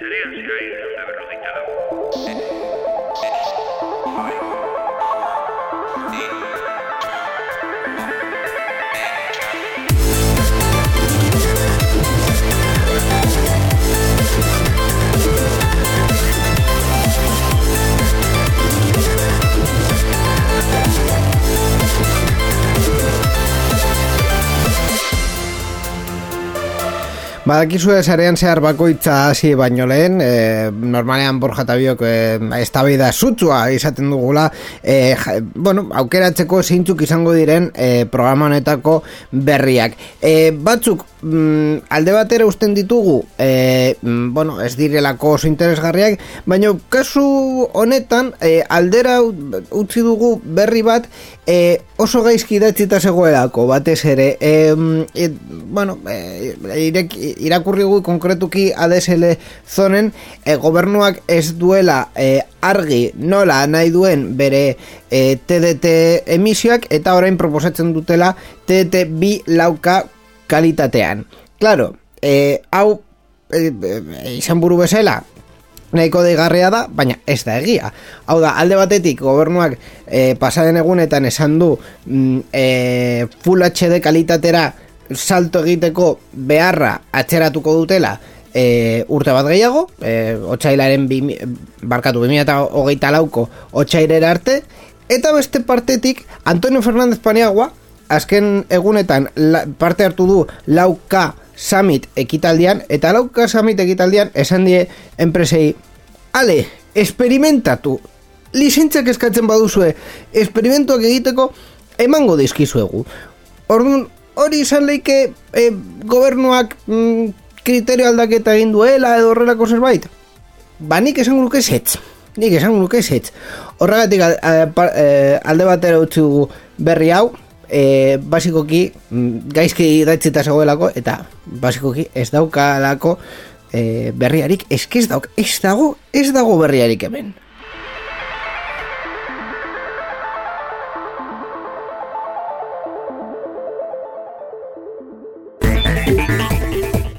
sarean zehar irun da berrogeita Badakizue sarean zehar bakoitza hasi baino lehen, e, normalean Borja eta biok e, eztabaida sutsua izaten dugula, e, ja, bueno, aukeratzeko zeintzuk izango diren e, programa honetako berriak. E, batzuk mm, alde batera usten ditugu, e, mm, bueno, ez direlako oso interesgarriak, baina kasu honetan e, aldera ut- utzi dugu berri bat e, oso gaizki idatzita zegoelako, batez ere. E, e, bueno, e, irek, irakurri gu konkretuki ADSL zonen e, gobernuak ez duela e, argi nola nahi duen bere e, TDT emisioak eta orain proposatzen dutela TDT bi lauka kalitatean. Claro, e, hau e, e, izan buru bezala nahiko deigarria da, baina ez da egia. Hau da, alde batetik gobernuak e, pasaren egunetan esan du mm, e, Full HD kalitatera salto egiteko beharra atzeratuko dutela e, urte bat gehiago, e, otxailaren bi, barkatu 2008 lauko otxailera arte, eta beste partetik Antonio Fernández Paniagua azken egunetan la, parte hartu du lauka Summit ekitaldian, eta lauka Summit ekitaldian esan die enpresei, ale, esperimentatu, lizentzak eskatzen baduzue, esperimentuak egiteko emango dizkizuegu. Orduan, hori izan leike e, gobernuak mm, kriterio aldaketa egin duela edo horrelako zerbait? Ba, nik esango nuke zetz. Nik esango nuke zetz. Horregatik al- a- pa- e, alde batera utzi dugu berri hau, e, basikoki mm, gaizki idatzita zegoelako eta basikoki ez daukalako e, berriarik eske ez dauk ez dago ez dago berriarik hemen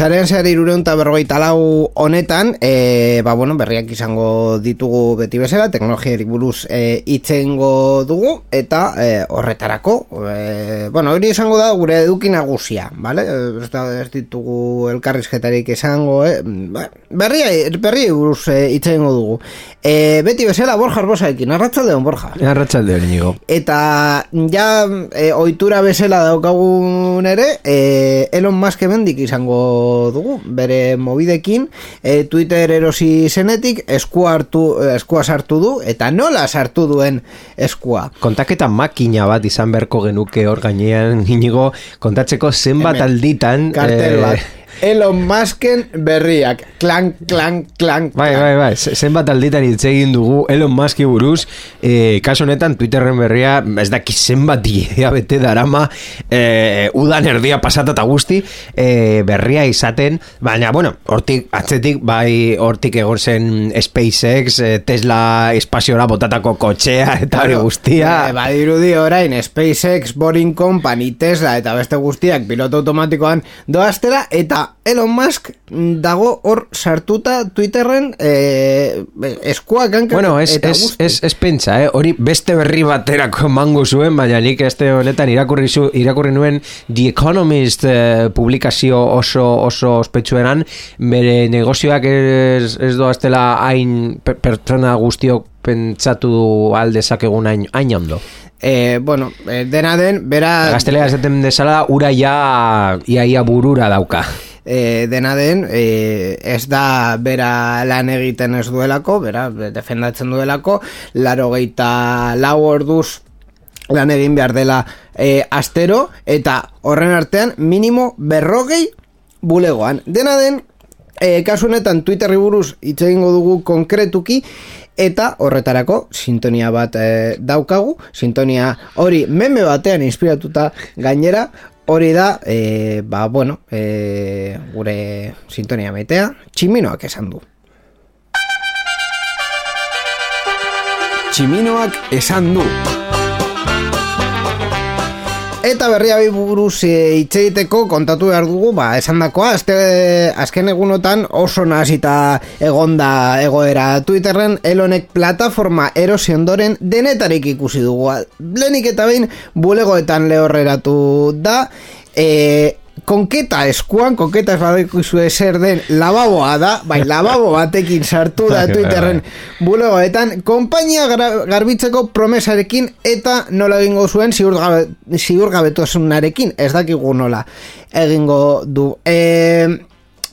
Zarean zehar irureun eta berrogeita lau honetan, e, ba, bueno, berriak izango ditugu beti bezala, teknologiarik buruz e, itzengo dugu, eta e, horretarako, e, bueno, hori izango da gure eduki nagusia, bale? Ez, da, ez ditugu elkarrizketarik izango, e, ba, berria, berria buruz e, itzengo dugu. E, beti bezala, Borja Arbosaekin, arratzaldeon, Borja. Arratxalde hori nigo. Eta ja e, ohitura bezala daukagun ere, e, Elon Musk hemendik izango dugu, bere mobidekin, e, Twitter erosi zenetik, eskua, hartu, eskua sartu du, eta nola sartu duen eskua. Kontaketa makina bat izan beharko genuke hor gainean inigo kontatzeko zenbat Hemen, alditan Kartel eh, bat. Elon Musken berriak, klan, klan, klan, Bai, klan. bai, bai, ze- zenbat alditan hitz egin dugu Elon Muski buruz, e, kaso honetan Twitterren berria, ez daki zenbat bete darama, e, udan erdia pasata eta guzti, e, berria izaten, baina, bueno, hortik, atzetik, bai, hortik egon zen SpaceX, e, Tesla espaziora botatako kotxea, eta hori guztia. E, badirudi orain SpaceX, Boring Company, Tesla eta beste guztiak piloto automatikoan doaztela eta Elon Musk dago hor sartuta Twitterren e, eskuak hankak Bueno, ez, eta ez, guzti. ez, ez pentsa, eh? hori beste berri baterako emango zuen, baina nik este honetan irakurri, zu, irakurri nuen The Economist eh, publikazio oso oso ospetsuenan, bere negozioak ez, ez doaztela hain per- pertsona guztiok pentsatu aldezakegun hain, hain ondo. E, bueno, e, dena den, bera... Gaztelea esaten desala, ura ja iaia burura dauka. E, dena den e, ez da bera lan egiten ez duelako, bera defendatzen duelako, laro geita lau orduz lan egin behar dela e, astero, eta horren artean minimo berrogei bulegoan. Dena den, e, kasu honetan Twitterri buruz hitz egingo dugu konkretuki, eta horretarako sintonia bat e, daukagu, sintonia hori meme batean inspiratuta gainera, hori da, e, ba, bueno, e, gure sintonia maitea, tximinoak esan du. Tximinoak esan du. Eta berria bi buruz e, hitz egiteko kontatu behar dugu, ba, esan dakoa, azte, azken egunotan oso nazita egonda egoera Twitterren, elonek plataforma erosi ondoren denetarik ikusi dugu. Lenik eta behin bulegoetan lehorreratu da, e, konketa eskuan, konketa ez badekuzue zer den lababoa da, bai, lababo batekin sartu da Twitterren bulegoetan, konpainia gar- garbitzeko promesarekin eta nola egingo zuen ziurgabe, ziurgabetuasunarekin, ez dakigu nola egingo du. E,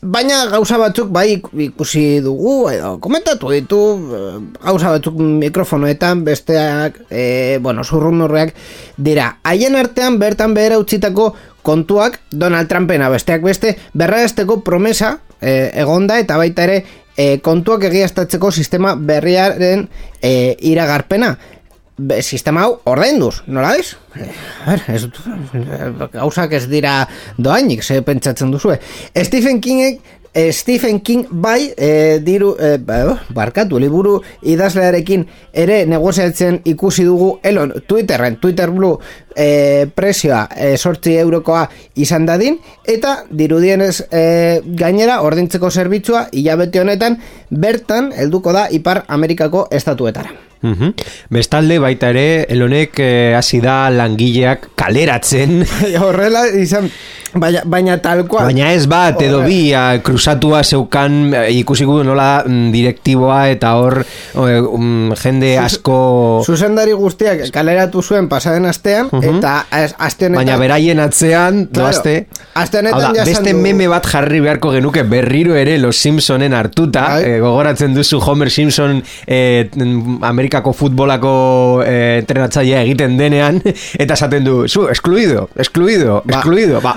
baina gauza batzuk bai ikusi dugu edo komentatu ditu eh, gauza batzuk mikrofonoetan besteak e, bueno, zurrumurreak dira haien artean bertan behera utzitako kontuak Donald Trumpena besteak beste berraesteko promesa e, egonda eta baita ere e, kontuak egiaztatzeko sistema berriaren e, iragarpena Be, sistema hau ordainduz, nola ez? Eh, ez eh, gauzak ez dira doainik, ze pentsatzen duzue. Stephen Kingek eh, Stephen King bai eh, diru, eh, ba, barkatu, liburu idazlearekin ere negoziatzen ikusi dugu Elon Twitterren, Twitter Blue eh, presioa eh, sortzi eurokoa izan dadin eta dirudienez eh, gainera ordintzeko zerbitzua hilabete honetan bertan helduko da Ipar Amerikako estatuetara. Mhm. Bestalde baita ere, elonek eh, hasi da langileak kaleratzen, Horrela izan, baina, baina talkoa. baina ez bat edo bi a, kruzatua zeukan eh, ikusi gu nola mm, direktiboa eta hor eh, um, jende asko... Zuzendari guztiak kaleratu zuen pasaden astean, eta az- aste honetan... Baina beraien atzean, Claro, doazte, aste Hau honetan da, beste du- meme bat jarri beharko genuke berriro ere Los Simpsonen hartuta, Bai. eh, gogoratzen duzu Homer Simpson eh, Amerikako futbolako eh, entrenatzailea egiten denean, eta esaten du, zu, excluido, excluido, Ba, excluido, ba,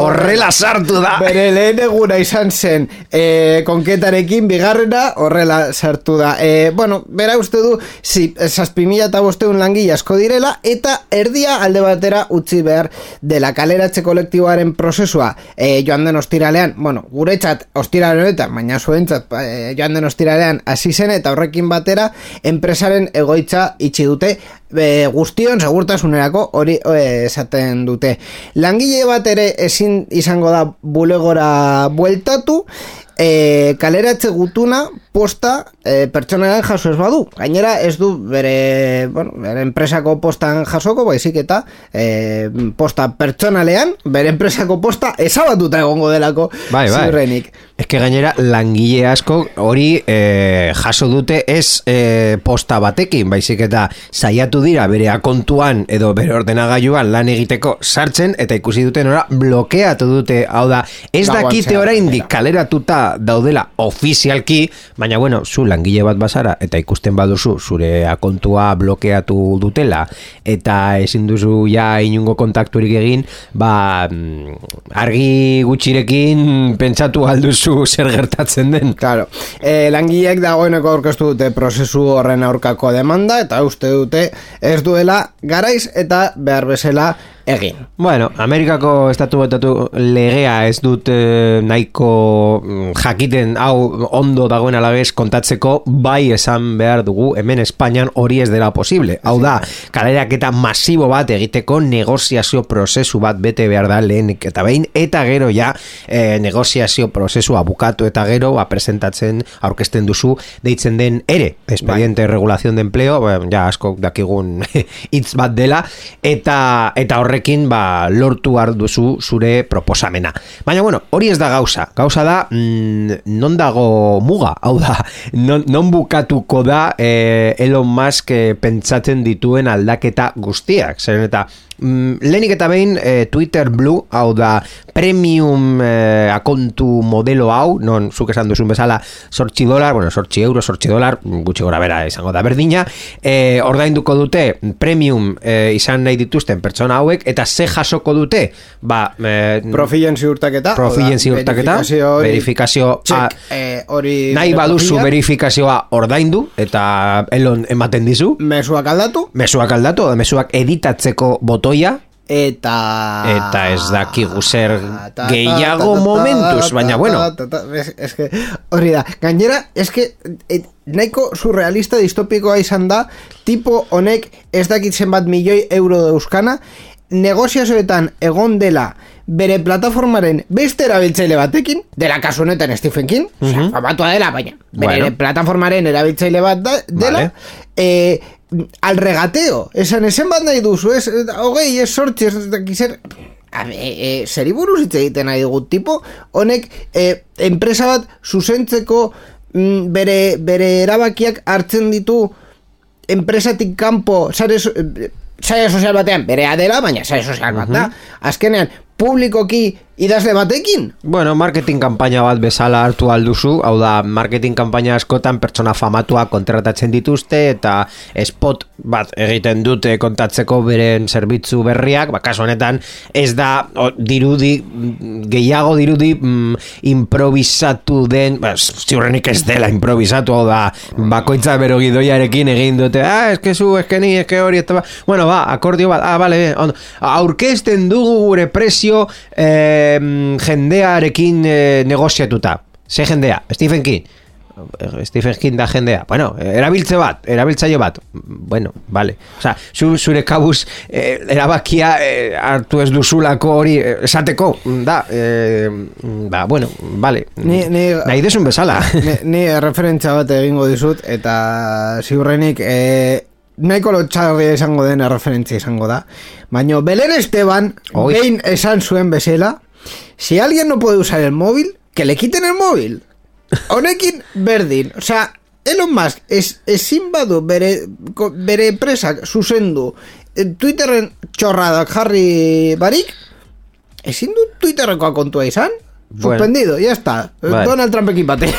horrela sartu da. Bere lehen eguna izan zen e, konketarekin bigarrena horrela sartu da. E, bueno, bera uste du, si, zazpimila eta bosteun langile asko direla, eta erdia alde batera utzi behar dela kaleratze kolektiboaren prozesua e, joan den ostiralean, bueno, guretzat ostirale honetan, baina zuentzat e, joan den ostiralean hasi zen eta horrekin batera enpresaren egoitza itxi dute e, guztion segurtasunerako hori e, esaten dute. Langile bat ere ezin izango da bulegora bueltatu, e, kaleratze gutuna posta e, pertsonaren jaso ez badu. Gainera ez du bere, bueno, bere enpresako postan jasoko, baizik eta e, posta pertsonalean, bere enpresako posta ezabatuta egongo delako Bai, bai. ziurrenik. Ez que gainera langile asko hori eh, jaso dute ez eh, posta batekin, baizik eta saiatu dira bere akontuan edo bere ordenagailuan lan egiteko sartzen eta ikusi duten ora blokeatu dute, hau da, ez dakite oraindik kaleratuta daudela ofizialki, baina bueno, zu langile bat bazara eta ikusten baduzu zure akontua blokeatu dutela eta ezin duzu ja inungo kontakturik egin, ba mm, argi gutxirekin pentsatu alduzu zer gertatzen den. Claro, e, langileek dagoeneko aurkeztu dute prozesu horren aurkako demanda eta uste dute ez duela garaiz eta behar bezala egin. Bueno, Amerikako estatu batatu legea ez dut eh, nahiko mm, jakiten hau ondo dagoen alabez kontatzeko bai esan behar dugu hemen Espainian hori ez dela posible. Hau da, kalerak eta masibo bat egiteko negoziazio prozesu bat bete behar da lehenik eta behin eta gero ja eh, negoziazio prozesua bukatu eta gero ba, presentatzen aurkezten duzu deitzen den ere, expediente de regulación de empleo, ba, ja asko dakigun hitz bat dela eta eta horren horrekin ba, lortu duzu zure proposamena. Baina bueno, hori ez da gauza. Gauza da, mm, non dago muga, hau da, non, non bukatuko da eh, Elon Musk eh, pentsatzen dituen aldaketa guztiak. Zeren eta Mm, lehenik eta behin eh, Twitter Blue, hau da premium eh, akontu modelo hau, non zuk esan duzun bezala sortxi dolar, bueno, sortxi euro, sortxi dolar, gutxi gora bera izango da berdina, eh, ordainduko dute premium eh, izan nahi dituzten pertsona hauek, eta ze jasoko dute, ba... Eh, Profilen ziurtaketa. Profilen ziurtaketa, verifikazio hori. hori... nahi baduzu verifikazioa ordaindu, eta elon ematen dizu, Mezuak aldatu. mezuak aldatu, mezuak editatzeko botoia, Eta... Eta ez dakigu zer Ta, ta, gehiago momentuz, baina bueno. ta, ta, Es, es que, hori da, gainera, es que et, nahiko surrealista distopikoa izan da, tipo honek ez dakit zenbat milioi euro dauzkana, negoziazioetan egon dela bere plataformaren beste erabiltzaile batekin, dela kasu honetan Stephen King, uh -huh. famatua dela, baina bere Bueno. plataformaren erabiltzaile bat da, dela, Vale. eh, al regateo, esan esen bat nahi duzu, ez, hogei, ez sortzi, ez dakit zer, A be, e, zeri buruz hitz egiten nahi dugu tipo, honek e, enpresa bat zuzentzeko mm, bere, bere erabakiak hartzen ditu enpresatik kanpo sare, eh, sare sozial batean berea dela, baina sare sozial bat da. Azkenean, publikoki idazle batekin? Bueno, marketing kanpaina bat bezala hartu alduzu, hau da, marketing kanpaina askotan pertsona famatua kontratatzen dituzte eta spot bat egiten dute kontatzeko beren zerbitzu berriak, ba, kasu honetan ez da o, dirudi, gehiago dirudi mm, improvisatu den, ba, ziurrenik ez dela improvisatu, hau da, bakoitza bero gidoiarekin egin dute, ah, eske zu, eske ni, eske hori, eta ba, bueno, ba, akordio bat, ah, bale, ondo, aurkezten dugu gure prezio eh, jendearekin eh, negoziatuta. Ze jendea? Stephen King. Eh, Stephen King da jendea. Bueno, eh, erabiltze bat, erabiltzaile bat. Bueno, vale. Osa, zu, zure kabuz eh, erabakia eh, hartu ez duzulako hori eh, esateko, da, eh, ba, bueno, vale. Ni- ni- Nahi desun bezala. ni, ni referentza bat egingo dizut eta ziurrenik e, nahiko lotxarria izango den referentzia izango da baina Belén Esteban Oi. behin esan zuen bezala si alguien no puede usar el móvil que le quiten el móvil. Honekin berdin. Osea Elon Musk ez, ezin badu bere, bere enpresak zuzendu eh, Twitterren txorradak jarri barik. Ezin du Twitterrekoa kontua izan Bueno. suspendido, ya está. Bai. Donald Trumpekin bate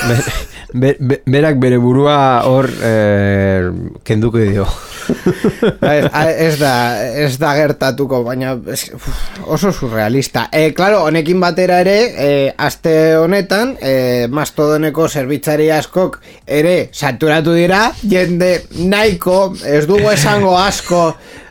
Be- be- berak bere burua hor eh, kenduko dio. ez, da ez da gertatuko baina es, oso surrealista e, claro, honekin batera ere e, aste honetan e, mastodoneko zerbitzari askok ere saturatu dira jende nahiko ez dugu esango asko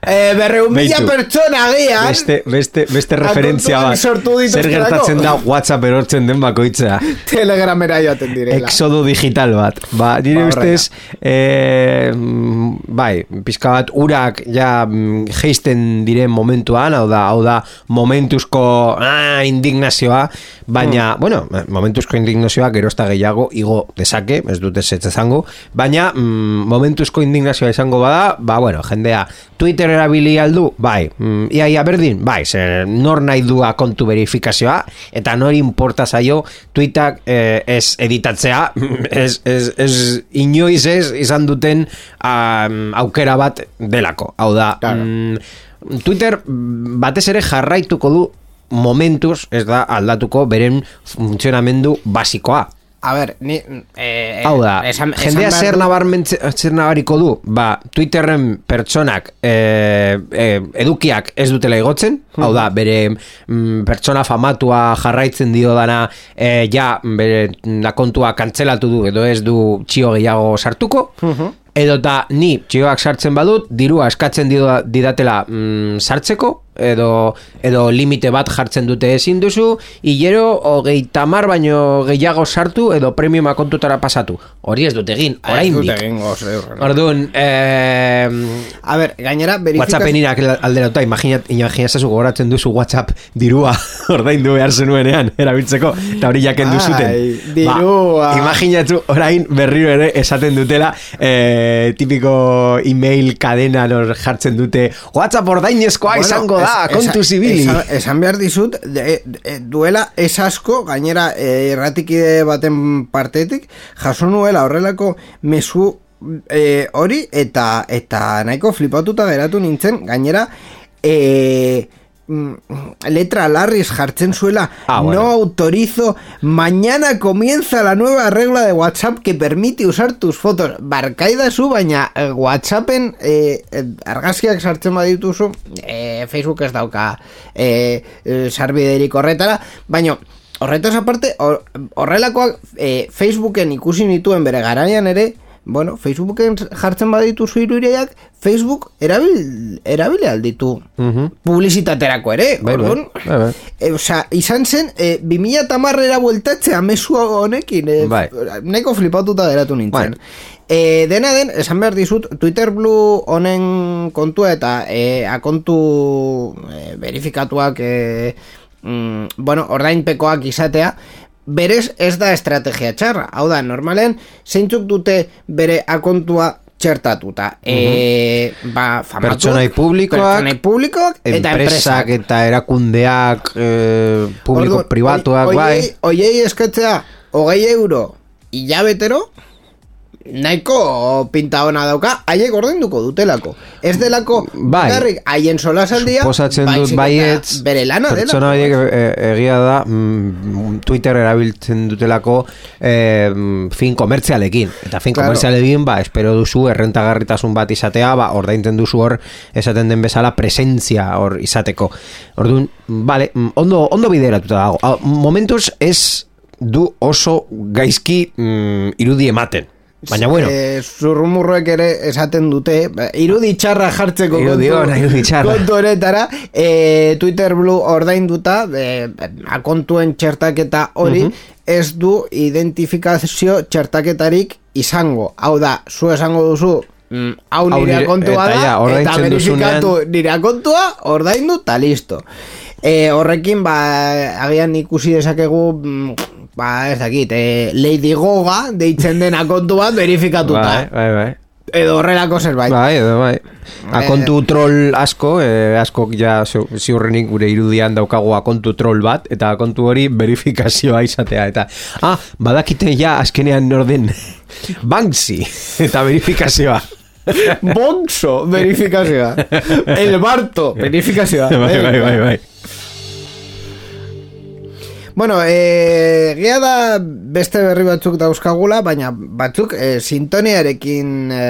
e, berreun mila pertsona agian Beste, beste, beste referentzia bat. Zer gertatzen da WhatsApp erortzen den bakoitza. telegramera joaten direla Exodo digital bat. Ba, nire Ba, ustez, eh, mm, bai, pizka bat urak ja mm, geisten diren momentuan, hau da, hau da momentuzko ah, indignazioa, baina, bueno, momentuzko indignazioa gerozta gehiago igo dezake, ez dute zetze zango, baina mm, momentuzko indignazioa izango bada, ba, bueno, jendea Twitter erabili aldu, bai, mm, ia, berdin, bai, zer, nor nahi dua kontu verifikazioa, eta nori importa zaio tweetak eh, ez editatzea, ez, ez, ez inoiz ez izan duten am, aukera bat delako. Hau da, Claro. mm, Twitter batez ere jarraituko du momentuz, ez da aldatuko beren funtzionamendu basikoa. A ver, ni eh, Hau da, esan- esan jendea behar zer, nabarmentze, zer nabariko du, ba, Twitterren pertsonak e, e, edukiak ez dutela igotzen, hau da, bere mm, pertsona famatua jarraitzen dio dana, e, ja, bere la kontua kantzelatu du, edo ez du txio gehiago sartuko, edota ni txioak sartzen badut, dirua eskatzen dio, didatela mm, sartzeko, edo, edo limite bat jartzen dute ezin duzu, hilero hogei tamar baino gehiago sartu edo premiuma kontutara pasatu. Hori ez dut egin, dut egingo, ziurrenik. Orduan, eh, A ver, gainera, verifikaz... WhatsAppen irak alderatuta, imaginat, imaginazazu gogoratzen duzu WhatsApp dirua ordaindu behar zenuenean, erabiltzeko, eta hori jaken duzuten. Ai, dirua. Ba, imaginatu, orain berriro ere esaten dutela, eh, tipiko email kadena nor jartzen dute, WhatsApp ordainezkoa Bueno, izango Hala, es- kontu zibili. Esan, esan behar dizut, de, de, duela ez asko, gainera e, erratikide baten partetik, jaso nuela horrelako mezu e, hori, eta eta nahiko flipatuta geratu nintzen, gainera, e, letra larriz jartzen zuela Ah, bueno. no autorizo mañana comienza la nueva regla de WhatsApp que permite usar tus fotos barkaida zu baina WhatsAppen eh, argazkiak sartzen badituzu eh, Facebook ez dauka eh, eh, sarbiderik horretara baina horretaz aparte hor- horrelakoak eh, Facebooken ikusi nituen bere garaian ere Bueno, Facebooken jartzen badituzu iruireak, Facebook erabil, erabile alditu Mhm. publizitaterako ere, Bai, bai, orduan, bai, bai. E, osea, izan zen, e, 2000 tamarrera bueltatzea mesu honekin, e, Bai. nahiko flipatuta geratu nintzen. Bueno. E, dena den, esan behar dizut, Twitter Blue honen kontua eta e, akontu e, verifikatuak, e, mm, bueno, ordainpekoak izatea, berez ez da estrategia txarra. Hau da, normalen, zeintzuk dute bere akontua txertatuta. E, ba, famatuak, Pertsonai publikoak, pertsonai publikoak eta enpresak eta erakundeak eh, publiko Orduan, pribatuak oi- bai. oiei- Oiei eskatzea hogei euro hilabetero nahiko pinta ona dauka haiek ordainduko dutelako. Ez delako Bai. bakarrik haien solasaldia Suposatzen dut baizik eta baietz bere lana dela pertsona horiek e, egia da mm, Twitter erabiltzen dutelako eh, mm, fin komertzialekin. Eta fin Claro. komertzialekin ba espero duzu errentagarritasun bat izatea ba ordaintzen duzu hor esaten den bezala presentzia hor izateko. Orduan vale mm, ondo ondo bideratuta dago. Ah, momentuz ez du oso gaizki mm, irudi ematen baina bueno. Eh, zurrumurroek ere esaten dute ba, irudi txarra jartzeko Irudi kontu- ona, irudi txarra. kontu honetara eh, Twitter Blue ordainduta eh, akontuen txertaketa hori ez du identifikazio txertaketarik izango. Hau da, zu esango duzu mm, hau nire nire- akontua eta da ja, eta verifikatu nire akontua ordaindu eta listo. E, horrekin ba agian ikusi dezakegu mm, ba ez dakit e, Lady Goga deitzen den akontu bat verifikatuta bai, bai, bai. edo horrelako zerbait Bai, edo bai. Akontu troll asko, eh, asko ja ziu- ziurrenik gure irudian daukagu akontu troll bat, eta akontu hori verifikazioa izatea. Eta, ah, badakite ja azkenean norden Banksy, eta verifikazioa. Bonzo verifikazioa El Barto verifikazioa bai, bai, bai, bai. Bueno, e, gea da beste berri batzuk dauzkagula, baina batzuk e, sintoniarekin e,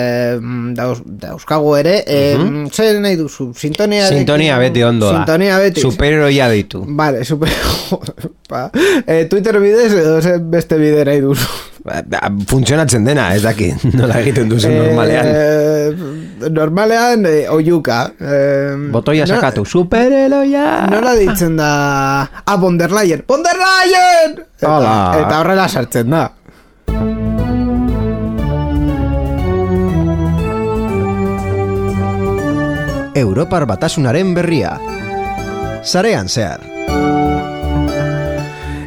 dauz, dauzkagu ere. E, Zer nahi duzu? Sintoniarekin... Sintonia beti ondo da. Sintonia beti. Superheroia ditu. Vale, super... e, Twitter bidez edo beste bide nahi duzu. Ba, da, Funtzionatzen dena, ez daki, nola egiten duzu normalean. Eh, normalean, e, oiuka. E, Botoia sakatu, superheroia! Nola ditzen da... Ah, von der Leyen! Von der Leyen! Eta, eta horrela sartzen da. Europar batasunaren berria. Sarean zehar.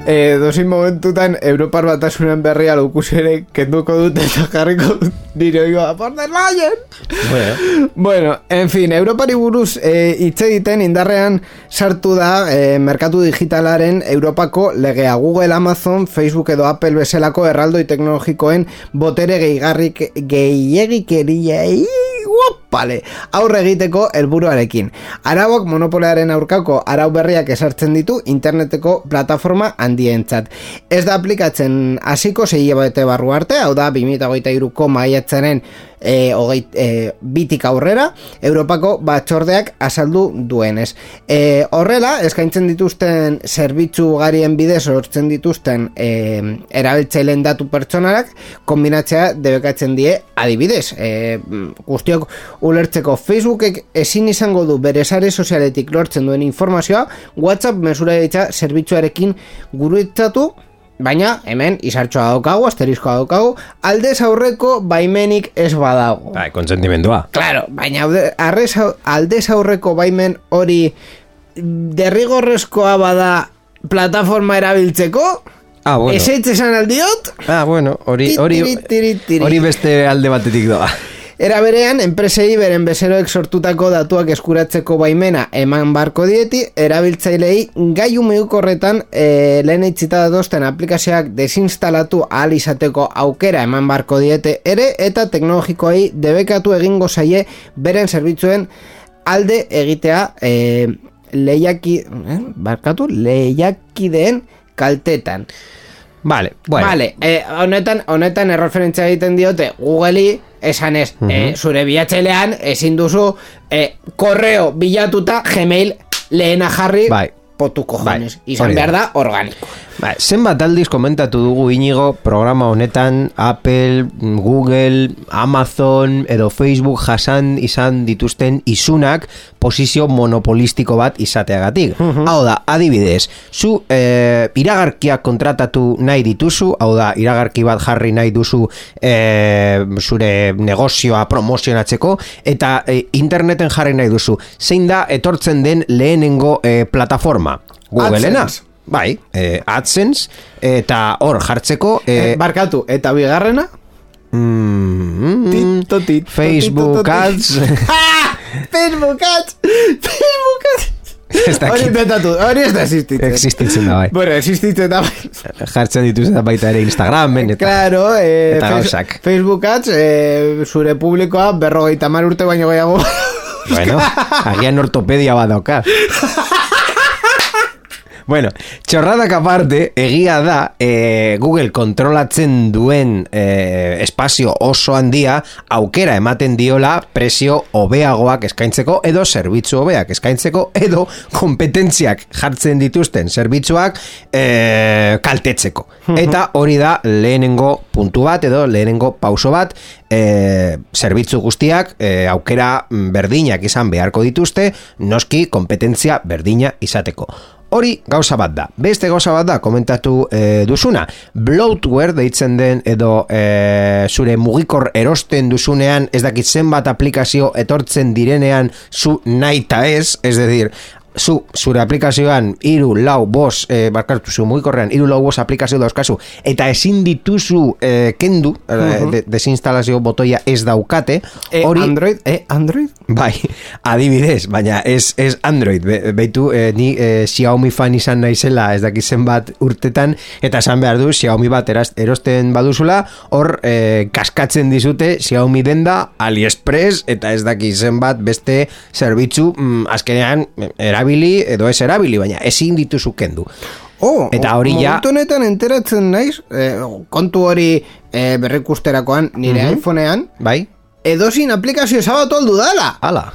E, dozin momentutan Europar batasunen berria lukusere kenduko dute eta jarriko dut nire oigoa von der Leyen! Bueno, Bueno, en fin, Europari buruz e, hitz egiten indarrean sartu da e, merkatu digitalaren Europako legea Google, Amazon, Facebook edo Apple bezalako erraldoi teknologikoen botere gehigarrik gehiagikeriei Uopale, aurre egiteko helburuarekin. Arauak monopolearen aurkako arau berriak esartzen ditu interneteko plataforma handientzat. Ez da aplikatzen hasiko sei bete barru arte, hau da 2023ko maiatzaren e, hogei, e, bitik aurrera Europako batzordeak azaldu duenez. E, horrela, eskaintzen dituzten zerbitzu garien bidez sortzen dituzten e, erabiltzaileen datu pertsonalak kombinatzea debekatzen die adibidez. E, guztiok ulertzeko Facebookek ezin izango du bere sare sozialetik lortzen duen informazioa WhatsApp mesura zerbitzuarekin gurutzatu Baina, hemen, izartxoa daukagu, asteriskoa daukagu, aldez aurreko baimenik ez badago. bai, konsentimendua. Claro, baina arrez, aldez aurreko baimen hori derrigorrezkoa bada plataforma erabiltzeko? Ah, bueno. Esan aldiot? Ah, bueno, hori, hori, hori beste alde batetik doa. Era berean, enpresei beren bezeroek sortutako datuak eskuratzeko baimena eman barko dieti, erabiltzailei gaiu meukorretan e, lehen eitzita datosten aplikazioak desinstalatu ahal izateko aukera eman barko diete ere, eta teknologikoei debekatu egingo zaie beren zerbitzuen alde egitea e, lehiaki, eh, barkatu, lehiakideen kaltetan. Vale, bueno. Vale, eh, honetan, honetan erreferentzia egiten diote Google'i esan ez, eh, zure bilatzailean ezin duzu eh, korreo bilatuta Gmail lehena jarri Bai. potu cojones. Bai, Izan behar da organiko. Ba, zenbat aldiz komentatu dugu inigo programa honetan Apple, Google, Amazon edo Facebook jasan izan dituzten isunak posizio monopolistiko bat izateagatik. Hau da, adibidez, zu e, iragarkiak kontratatu nahi dituzu, hau da, iragarki bat jarri nahi duzu e, zure negozioa promozionatzeko, eta e, interneten jarri nahi duzu. Zein da etortzen den lehenengo e, plataforma? Googleena? AdSense. Bai, eh, AdSense eta hor jartzeko eh, Eh, barkatu, eta bigarrena? mm, Tito, tito, Facebook tito. Ads! Facebook ads! Facebook ads! Hori betatu, hori ez da existitzen. existitzen da bai. Bueno, existitzen da bai. Jartzen dituzten baita ere Instagramen eta Claro, eh, Eta gauzak. Facebook ads, eh, zure publikoa berrogeita mar urte baino gehiago. Bueno, agian ortopedia bat dauka. Bueno, txorradak aparte, egia da, e, Google kontrolatzen duen e, espazio oso handia, aukera ematen diola presio hobeagoak eskaintzeko, edo zerbitzu hobeak eskaintzeko, edo kompetentziak jartzen dituzten zerbitzuak e, kaltetzeko. Eta hori da lehenengo puntu bat, edo lehenengo pauso bat, e, zerbitzu guztiak e, aukera mm, berdinak izan beharko dituzte, noski kompetentzia berdina izateko. Hori gauza bat da. Beste gauza bat da, komentatu e, duzuna. Bloatware deitzen den edo e, zure mugikor erosten duzunean ez dakit zenbat aplikazio etortzen direnean zu nahi ta ez, ez decir, zu, zure aplikazioan iru, lau, bos, e, barkatu, zu mugikorrean iru, lau, bos aplikazio dauzkazu, eta ezin dituzu e, kendu, e, de, desinstalazio botoia ez daukate, Eh, hori... Android, eh, Android? Bai, adibidez, baina ez, ez Android, Be, beitu eh, ni eh, Xiaomi fan izan naizela ez dakit zenbat urtetan, eta esan behar du Xiaomi bat eraz, erosten baduzula, hor eh, kaskatzen dizute Xiaomi denda, AliExpress, eta ez dakit zenbat beste zerbitzu mm, azkenean eh, erabili edo ez erabili, baina ezin dituzu kendu. Oh, Eta hori ja- honetan enteratzen naiz, eh, kontu hori eh, berrikusterakoan nire Mhm. iPhonean, Bai? edozin aplikazio zabatu aldu dala. Ala.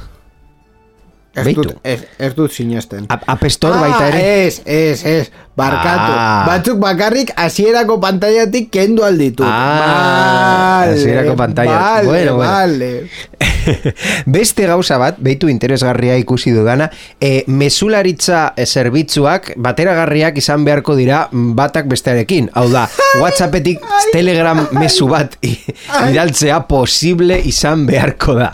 Ez Beitu. dut, ez, ez dut sinesten. App Store baita ere. Ez, ez, ez, barkatu. Ah. Batzuk bakarrik hasierako pantailatik kendu alditut. Ah, hasierako pantailatik. Vale, Bueno, bueno. vale. Beste gauza bat, beitu interesgarria ikusi dudana, e, mesularitza e, zerbitzuak bateragarriak izan beharko dira batak bestearekin. Hau da, Whatsappetik Telegram mesu bat i- idaltzea posible izan beharko da.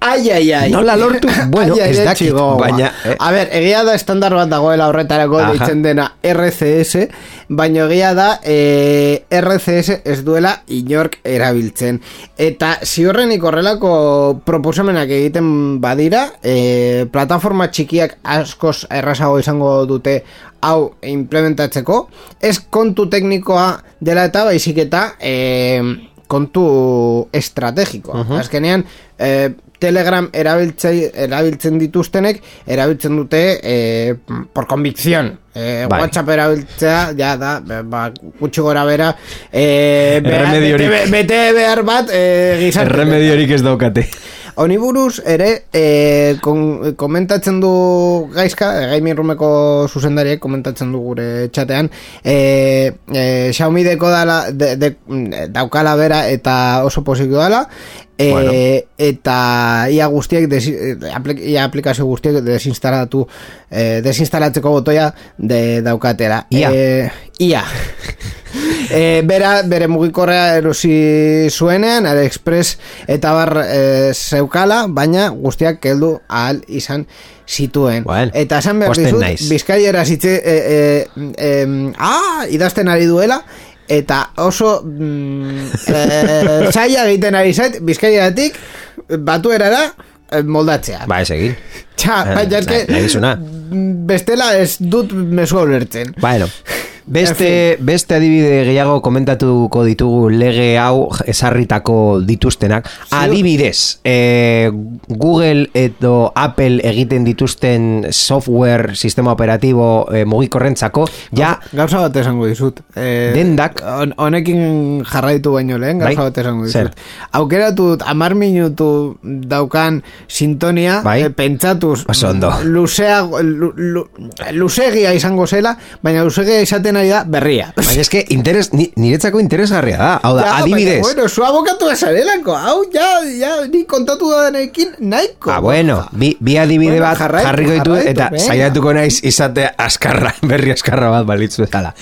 Ai, ai, ai. Nola lortu? Bueno, ez dakit, txigoa. baina, eh. A ber, egia da estandar bat dagoela horretarako Aha. deitzen dena RCS, baina egia da eh, RCS ez duela inork erabiltzen. Eta ziurrenik horrelako proposamenak egiten badira, eh, plataforma txikiak askoz errazago izango dute hau implementatzeko, ez kontu teknikoa dela eta baizik eta eh, kontu estrategikoa. Azkenean, eh, Telegram erabiltzei, erabiltzen dituztenek erabiltzen dute eh, por convicción. Eh, Bai. WhatsApp erabiltzea, ja da, ba, gutxi gora bera, eh, behar- Erremediorik. bete, bete behar bat eh, gizarte. Erremediorik ez daukate. Honi buruz ere eh, kon, komentatzen du gaizka, eh, Gaming Roomeko zuzendariek komentatzen du gure txatean eh, eh, Xiaomi deko dala, de, de, daukala bera eta oso posiko dala eh, Bueno. eta ia guztiek desi, eh, ia aplikazio guztiek desinstalatu eh, desinstalatzeko botoia de daukatera Ia. Eh, ia e, bera, bere mugikorrea erosi zuenean, AliExpress eta bar e, zeukala, baina guztiak keldu ahal izan zituen. Bueno, eta esan behar dizut, naiz. bizkaiera zitze, e, e, e, ah, idazten ari duela, eta oso mm, eh, zaila egiten ari zait bizkaiatik batu erara eh, moldatzea. Ba, ez egin. Txa, Eh, baina eske, nahi duzuna. bestela ez dut mesua ulertzen. Bueno, beste, beste adibide gehiago komentatuko ditugu lege hau esarritako dituztenak. Adibidez, eh, Google edo Apple egiten dituzten software, sistema operatibo eh, mugikorrentzako, ja Gauza bat esango dizut. Eh, Dendak. hon- Honekin jarraitu baino lehen, gauza Bai. bat esango Zer? dizut. Aukeratu dut amar minutu daukan sintonia, Bai. eh, pentsatuz, luzea, lu, lu, luzegia izango zela, baina luzegia izaten ari da berria. Baina eske interes, ni, niretzako interesgarria da. Hau da, Ja, adibidez. baina, bueno, zu abokatu esarelako, hau, ja, ja, ni kontatu danekin nahiko. Ah, bueno, bi, bi adibide Bueno, bat jarraitu, jarriko ditu eta venga. saiatuko naiz izate askarra, berri askarra bat balitzu ezala.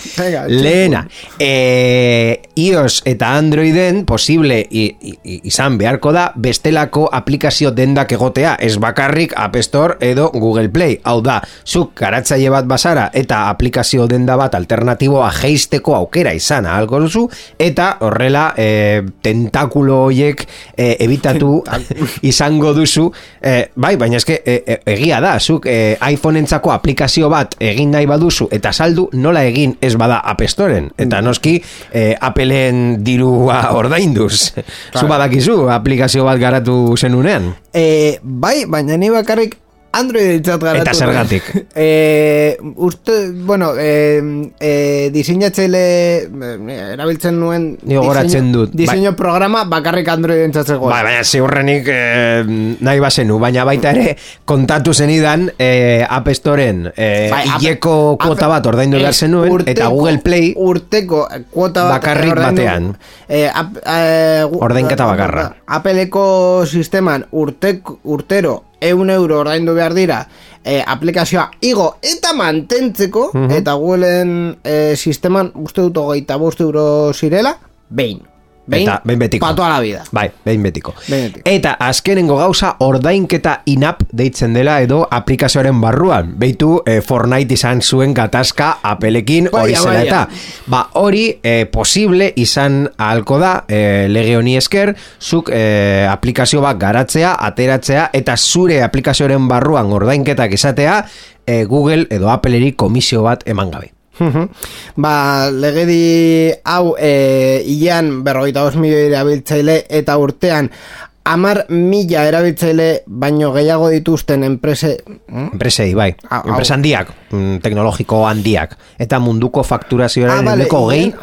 Lehena, eh, iOS eta Androiden posible i, i, izan beharko da bestelako aplikazio dendak egotea, ez bakarrik App Store edo Google Play. Hau da, zuk garatzaile bat bazara eta aplikazio denda bat alternatiboa geisteko aukera izan ahalko duzu? Eta horrela eh, tentakulo hoiek eh, ebitatu izango duzu. Eh, bai, baina eske eh, egia da, zuk eh, iPhoneentzako aplikazio bat egin nahi baduzu eta saldu nola egin ez bada App Storeen eta noski eh, Appleen dirua ordainduz. Zu badakizu aplikazio bat garatu zenunean? Eh, bai, baina ni bakarrik Android ditzat garatu. Eta zergatik? Eh, uste, bueno, eh, eh, diseinatzaile eh, erabiltzen nuen Ni gogoratzen diseinu- dut, bai. Diseinu programa bakarrik Android entzatzeko. Ba, baina ziurrenik eh, nahi bazenu, baina baita ere kontatu zenidan eh, App Storeen eh, Bai, hileko kuota bat ordaindu behar eh, zenuen eta urteko- Google Play urteko kuota bat Bakarrik batean. eh, ap, gu- Ordainketa bakarra. Appeleko sisteman urtek, urtero eun euro ordaindu behar dira eh, aplikazioa igo eta mantentzeko Mhm. eta Googleen eh, sisteman uste dut hogeita bost euro zirela behin behin, Eta behin betiko. patoa la vida Bai, behin betiko. Behin betiko. Eta azkenengo gauza ordainketa inap deitzen dela edo aplikazioaren barruan. Beitu eh, Fortnite izan zuen gatazka apelekin Baina, hori zela baina. eta. Ba, hori eh, posible izan ahalko da eh, lege honi esker, zuk eh, aplikazio bat garatzea, ateratzea eta zure aplikazioaren barruan ordainketak izatea eh, Google edo Appleri komisio bat eman gabe. Mhm. ba, legedi hau e, hilean berrogeita bost milioi erabiltzaile eta urtean amar mila erabiltzaile baino gehiago dituzten enprese mm? Enpresei, bai. Hau. Enpresa handiak, mm, teknologiko handiak. Eta munduko fakturazioaren Ah, ah, bale, gehi,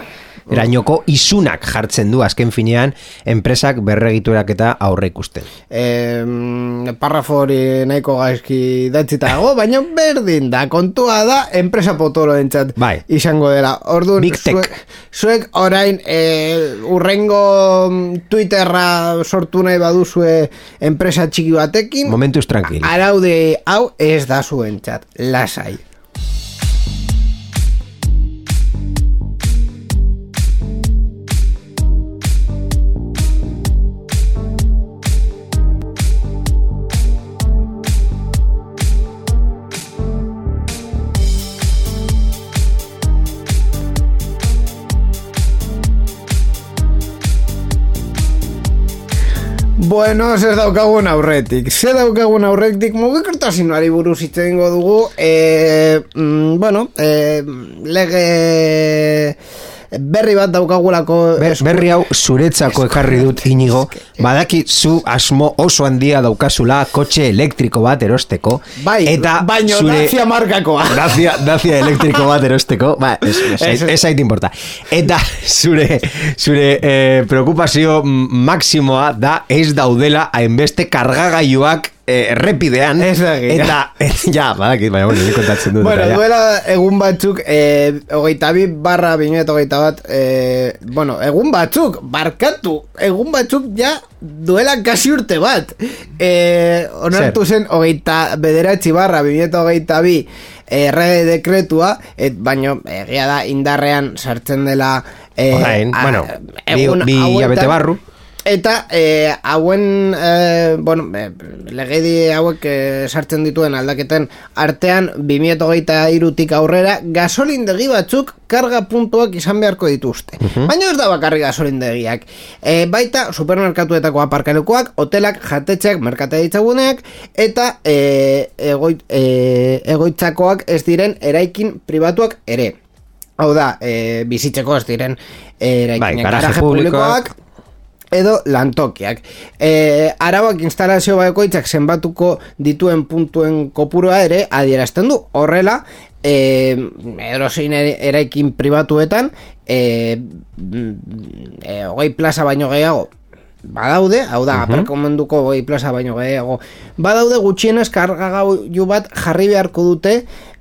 erainoko isunak jartzen du azken finean enpresak berregiturak eta aurre ikusten. e, parrafo hori nahiko gaizki datzita dago, baina berdin da, kontua da enpresa potolo entzat Bai. izango dela. Orduan, zuek, zuek orain e, urrengo mm, Twitterra sortu nahi baduzue enpresa txiki batekin, Momentuz tranquil. araude hau ez da zuentzat, lasai. Bueno, zer daukagun aurretik. Zer daukagun aurretik mugikortasunari buruz hitz egingo dugu. E, mm, bueno, e, lege berri bat daukagulako Ber, berri hau zuretzako ekarri dut inigo, badaki zu asmo oso handia daukazula kotxe elektriko bat erosteko. Bai, eta baino zure... Dacia markakoa. Dacia, Dacia elektriko bat erosteko, ba, ez, ez, importa. Eta zure, zure eh, preokupazio mm, maksimoa da ez daudela hainbeste kargagailuak eh, errepidean. Ez da. Eta, ja, badakit, baina, bueno, kontatzen dut. Bueno, eta duela egun batzuk, eh, hogeita bi barra binuet hogeita bat, eh, bueno, egun batzuk, barkatu, egun batzuk ja duela kasi urte bat. Eh, onartu zen hogeita bederatzi barra binuet hogeita bi, errege dekretua, et, baino egia da indarrean sartzen dela eh, Orain, a- bueno, bi, bi barru. Eta e, hauen, e, bueno, e, legedi hauek e, sartzen dituen aldaketen artean 2008 irutik aurrera gasolindegi batzuk karga puntuak izan beharko dituzte. Baina ez da bakarri gasolindegiak. E, baita supermerkatuetako aparkalekoak, hotelak, jatetxeak, merkate ditzaguneak, eta e, egoit, e, egoitzakoak ez diren eraikin pribatuak ere. Hau da, e, bizitzeko ez diren eraikinek Bai, garaje publikoak. publikoak, edo lantokiak. E, arauak instalazio bakoitzak zenbatuko dituen puntuen kopurua ere adierazten du. Horrela, e, erosein eraikin pribatuetan, e, e, hogei plaza baino gehiago badaude, hau da, aparkamenduko hogei plaza baino gehiago, badaude gutxienez kargagailu bat jarri beharko dute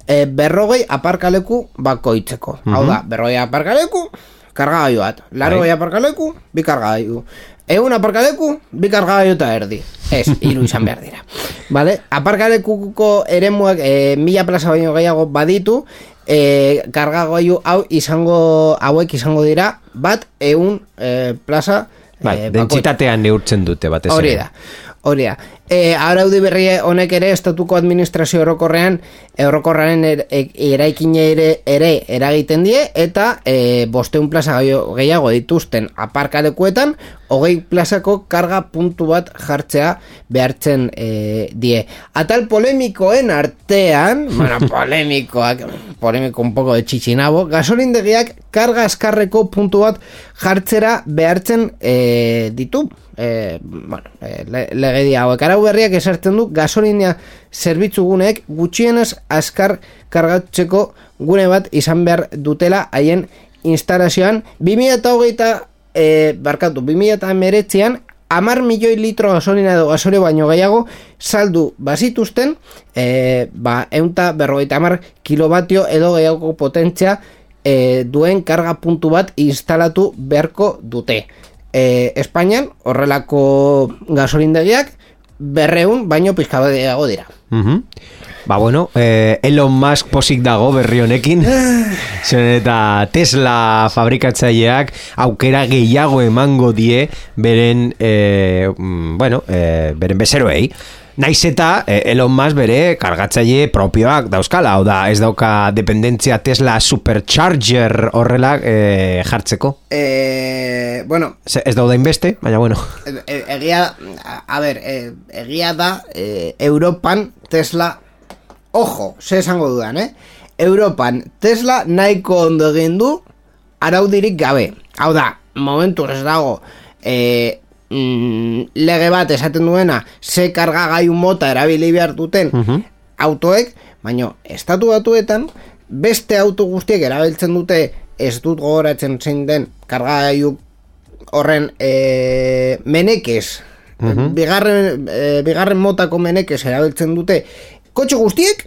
e, berrogei aparkaleku bakoitzeko. Hau da, berrogei aparkaleku, kargagailu bat. Laro Bai. aparkaleku, bi kargagailu. Egun aparkaleku, bi kargagailu eta erdi. Ez, hiru izan behar dira. Vale? Aparkalekuko eremuak e, mila plaza baino gehiago baditu, e, kargagailu hau izango, hauek izango dira, bat egun e, plaza Bai, e, dentsitatean neurtzen dute batez Hori ere. da. Hori da. E, araudi berri honek ere estatuko administrazio orokorrean orokorraren er, e- eraikine ere ere eragiten die eta e, bosteun plaza gehiago- dituzten aparkalekuetan hogei plazako karga puntu bat jartzea behartzen e, die. Atal polemikoen artean, bueno, polemikoak, polemiko un poco de txitxinabo, gasolindegiak karga askarreko puntu bat jartzera behartzen e, ditu. E, bueno, e, le, legedi hauek arau berriak esartzen du gasolinia zerbitzu guneek gutxienez askar kargatzeko gune bat izan behar dutela haien instalazioan 2008 e, barkatu 2008an amar milioi litro gasolina edo gasolio baino gehiago saldu bazituzten e, ba, eunta berrogeita amar kilobatio edo gehiago potentzia e, duen karga puntu bat instalatu beharko dute. E, Espainian horrelako gasolindegiak berreun baino pizka bat gehiago dira. Mhm. Ba bueno, eh, Elon Musk posik dago berri honekin Zeren eta Tesla fabrikatzaileak aukera gehiago emango die beren, eh, mm, bueno, eh, beren bezeroei Naiz eta eh, Elon Musk bere kargatzaile propioak dauzkala, hau da, ez dauka dependentzia Tesla Supercharger horrela eh, jartzeko. E, bueno, Ze- Ez dauda inbeste, baina bueno. E- e- egia, a, a ber, e, egia da e, Europan Tesla, ojo, ze esango dudan, eh? Europan Tesla nahiko ondo egin du araudirik gabe. Hau da, momentu ez dago e, mm, lege bat esaten duena ze kargagailu mota erabili behar duten autoek, baino estatu batuetan beste auto guztiek erabiltzen dute ez dut gogoratzen zein den kargagailu horren e, menekez. Bigarren, e, bigarren motako menekez erabiltzen dute kotxe guztiek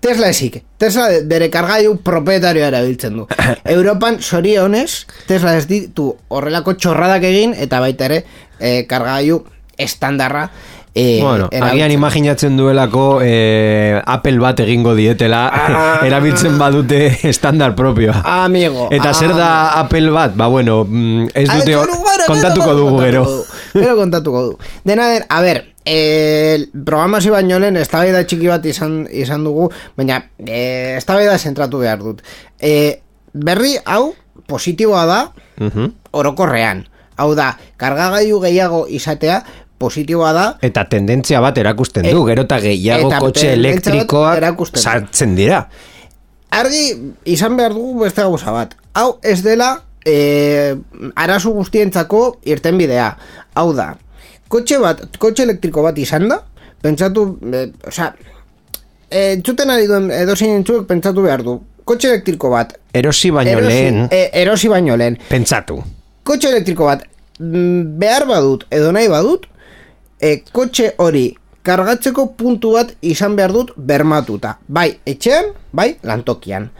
Tesla esik. Tesla bere kargailu propietarioa erabiltzen du. Europan sorionez Tesla ez ditu horrelako txorradak egin eta baita ere e, kargailu estandarra e, Bueno, agian imaginatzen duelako eh, Apple bat egingo dietela erabiltzen badute estandar propioa. Amigo. Eta zer da Apple bat? Ba bueno, mm, ez dute kontatuko dugu gero. Gero kontatuko du. Dena den, a ber, eh, programazio baino lehen eztabaida txiki bat izan, izan dugu, baina eh, eztabaida zentratu behar dut. Eh, berri hau positiboa da Mhm. orokorrean. Hau da, kargagailu gehiago izatea positiboa da Eta tendentzia bat erakusten du, E- gero eta gehiago eta kotxe elektrikoak sartzen dira. argi izan behar dugu beste gauza bat. Hau ez dela e, arazu guztientzako irten bidea. Hau da, kotxe bat, kotxe elektriko bat izan da, pentsatu, e, osea, e, entzuten ari duen edozein entzuek pentsatu behar du. Kotxe elektriko bat, Erosi baino erosi, lehen, e, erosi baino lehen, pentsatu. kotxe elektriko bat mm, behar badut edo nahi badut e, kotxe hori kargatzeko puntu bat izan behar dut bermatuta bai etxean, bai lantokian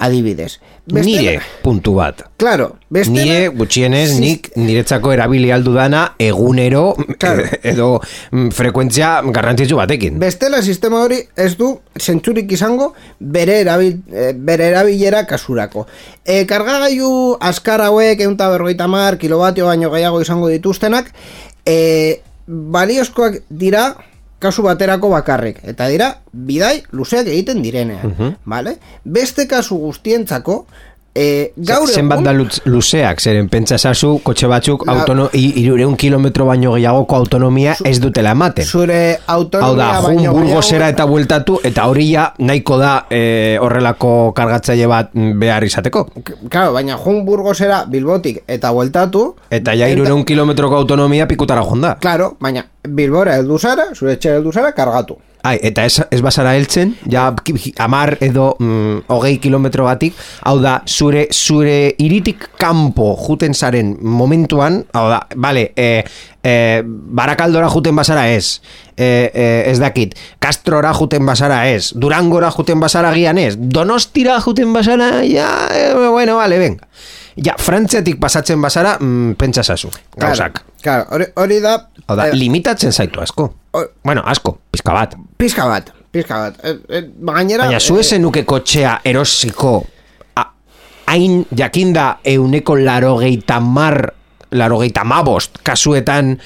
adibidez. Nire puntu bat. Claro, bestela... Nire gutxienez Sis- nik niretzako erabili aldu dana egunero Claro. edo mm, frekuentzia garrantzitsu batekin. Bestela sistema hori ez du zentzurik izango bere, erabil, eh, bere erabilera kasurako. E, kargagailu askar hauek egun berrogeita mar, kilobatio baino gehiago izango dituztenak, e, baliozkoak dira kasu baterako bakarrik. Eta dira, bidai luzeak egiten direnean. vale? Beste kasu guztientzako, e, gaur Zenbat da luzeak, zeren pentsa zazu, kotxe batzuk La- autono, irureun kilometro baino gehiagoko autonomia ez dutela ematen. zure Hau autonomia da, jun burgosera eta bueltatu, eta hori ja nahiko da eh, horrelako kargatzaile bat mm, behar izateko. Claro, baina jun burgosera bilbotik eta bueltatu Eta ja irureun kilometroko autonomia pikutara jonda. Claro, baina Bilbora heldu zara, zure etxera heldu zara, kargatu. Ai, eta ez, ez basara heltzen, ja amar edo mm, hogei kilometro batik, hau da, zure, zure iritik kanpo juten zaren momentuan, hau da, bale, e, e, barakaldora juten basara ez, e, e, ez dakit, Castrora juten basara ez, Durangora juten basara gian ez, Donostira juten basara, ja, e, bueno, bale, venga. Ja, Frantziatik pasatzen basara, mm, pentsa zazu, gauzak. Claro, hori, hori da... Hau da, eh, limitatzen zaitu asko. hor- Bueno, asko, pizka bat. pizka bat, pizka bat. Eh, eh, gainera... Baina zu esen nuke kotxea erosiko hain jakinda euneko larogeita mar larogeita mabost kasuetan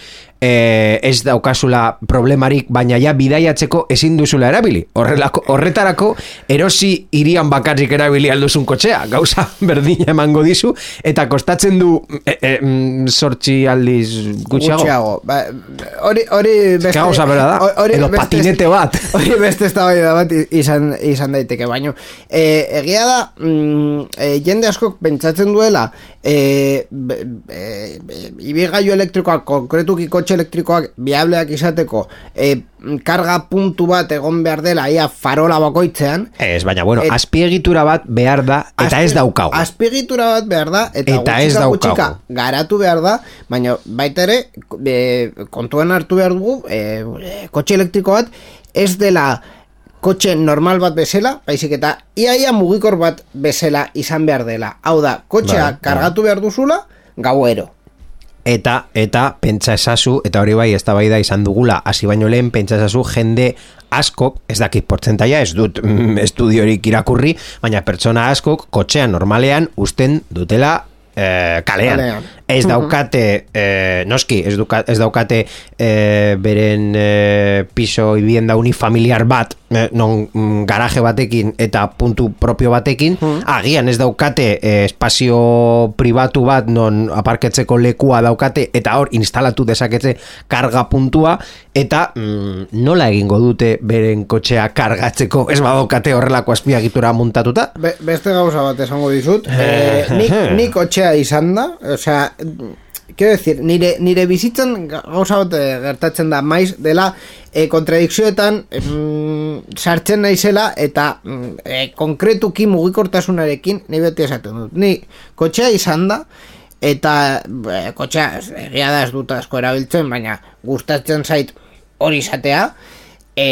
eh, ez daukazula problemarik, baina ja bidaiatzeko ezin duzula erabili. Horrelako, horretarako erosi irian bakarrik erabili alduzun kotxea, gauza berdina emango dizu, eta kostatzen du e, e, mm, sortzi aldiz gutxiago. gutxiago. Ba, hori, hori beste... gauza bera da, hori edo beste- patinete bat. Hori beste eztabaida bat izan, izan daiteke, baino. E, egia da, mm, e, jende askok pentsatzen duela, e, e, e, elektrikoak, konkretuki kotxe elektrikoak biableak izateko, e, karga puntu bat egon behar dela, ia farola bakoitzean, Ez, baina bueno, Et- azpiegitura bat behar da, eta ez Azpi- daukagu. Azpiegitura bat behar da, eta, Eta ez gutxika daukagu. gutxika garatu behar da, baina baita ere, e, kontuan hartu behar dugu, e, kotxe elektriko bat, ez dela kotxe normal bat bezala, baizik eta iaia mugikor bat bezala izan behar dela. Hau da, kotxea Bai, kargatu behar duzula, gauero. Eta, eta, pentsa esazu, eta hori bai, ez da izan dugula, hasi baino lehen, pentsa esazu, jende askok, ez dakit portzentaia, ez dut mm, estudiorik irakurri, baina pertsona askok, kotxean normalean, usten dutela eh, kalean. Kalean. Ez daukate, eh, noski, ez, duka, ez daukate eh, beren eh, piso ibienda unifamiliar bat, eh, non mm, garaje batekin eta puntu propio batekin, agian ez daukate eh, espazio pribatu bat non aparketzeko lekua daukate eta hor instalatu dezakete karga puntua eta mm, nola egingo dute beren kotxea kargatzeko ez badaukate horrelako azpiagitura muntatuta? Be, beste gauza bat esango dizut, e, nik, nik kotxea izan da, osea, quiero decir, nire, nire bizitzan gauza bat eh, gertatzen da maiz dela e, kontradikzioetan em, sartzen naizela eta mm, e, konkretuki mugikortasunarekin ni beti esaten dut. Ni kotxea izan da eta e, kotxea egia da ez dut asko erabiltzen, baina gustatzen zait hori izatea e,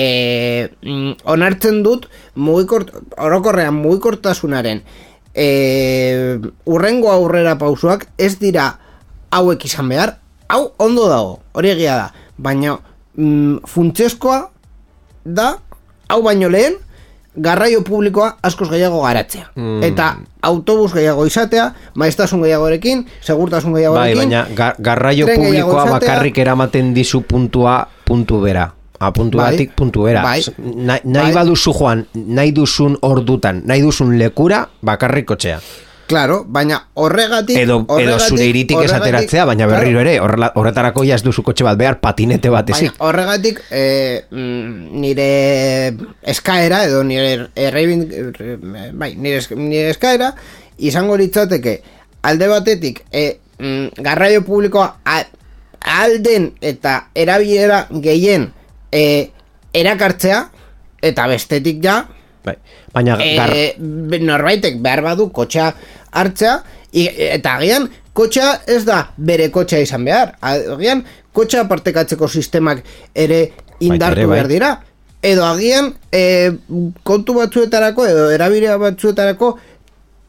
mm, onartzen dut mugikort, orokorrean mugikortasunaren e, urrengo aurrera pausuak ez dira hauek izan behar, hau ondo dago, hori egia da, baina mm, funtsezkoa da, hau baino lehen, garraio publikoa askoz gehiago garatzea. Eta autobus gehiago izatea, maiztasun gehiagorekin, segurtasun Bai, gehiagorekin, baina ga- garraio publikoa izatea. bakarrik eramaten dizu puntua puntu bera. A puntu Bai. batik puntu bera. Bai. Na, nahi Bai. baduzu joan, nahi duzun ordutan, nahi duzun lekura, bakarrik kotxea. Claro, baina horregatik... Edo, edo horregatik- zure iritik ez horregatik- ateratzea, baina berriro ere, horrela, horretarako ja ez duzu kotxe bat behar patinete bat Baina ezik. horregatik eh, mm, nire eskaera edo nire errebin, bai, nire, nire eskaera izango litzateke alde batetik eh, mm, garraio publikoa alden eta erabilera gehien eh, erakartzea eta bestetik ja Bai. Baina gar, e, norbaitek behar badu kotxea hartzea i, eta agian kotxea ez da bere kotxea izan behar agian kotxea partekatzeko sistemak ere indartu bai. behar dira edo agian e, kontu batzuetarako edo erabidea batzuetarako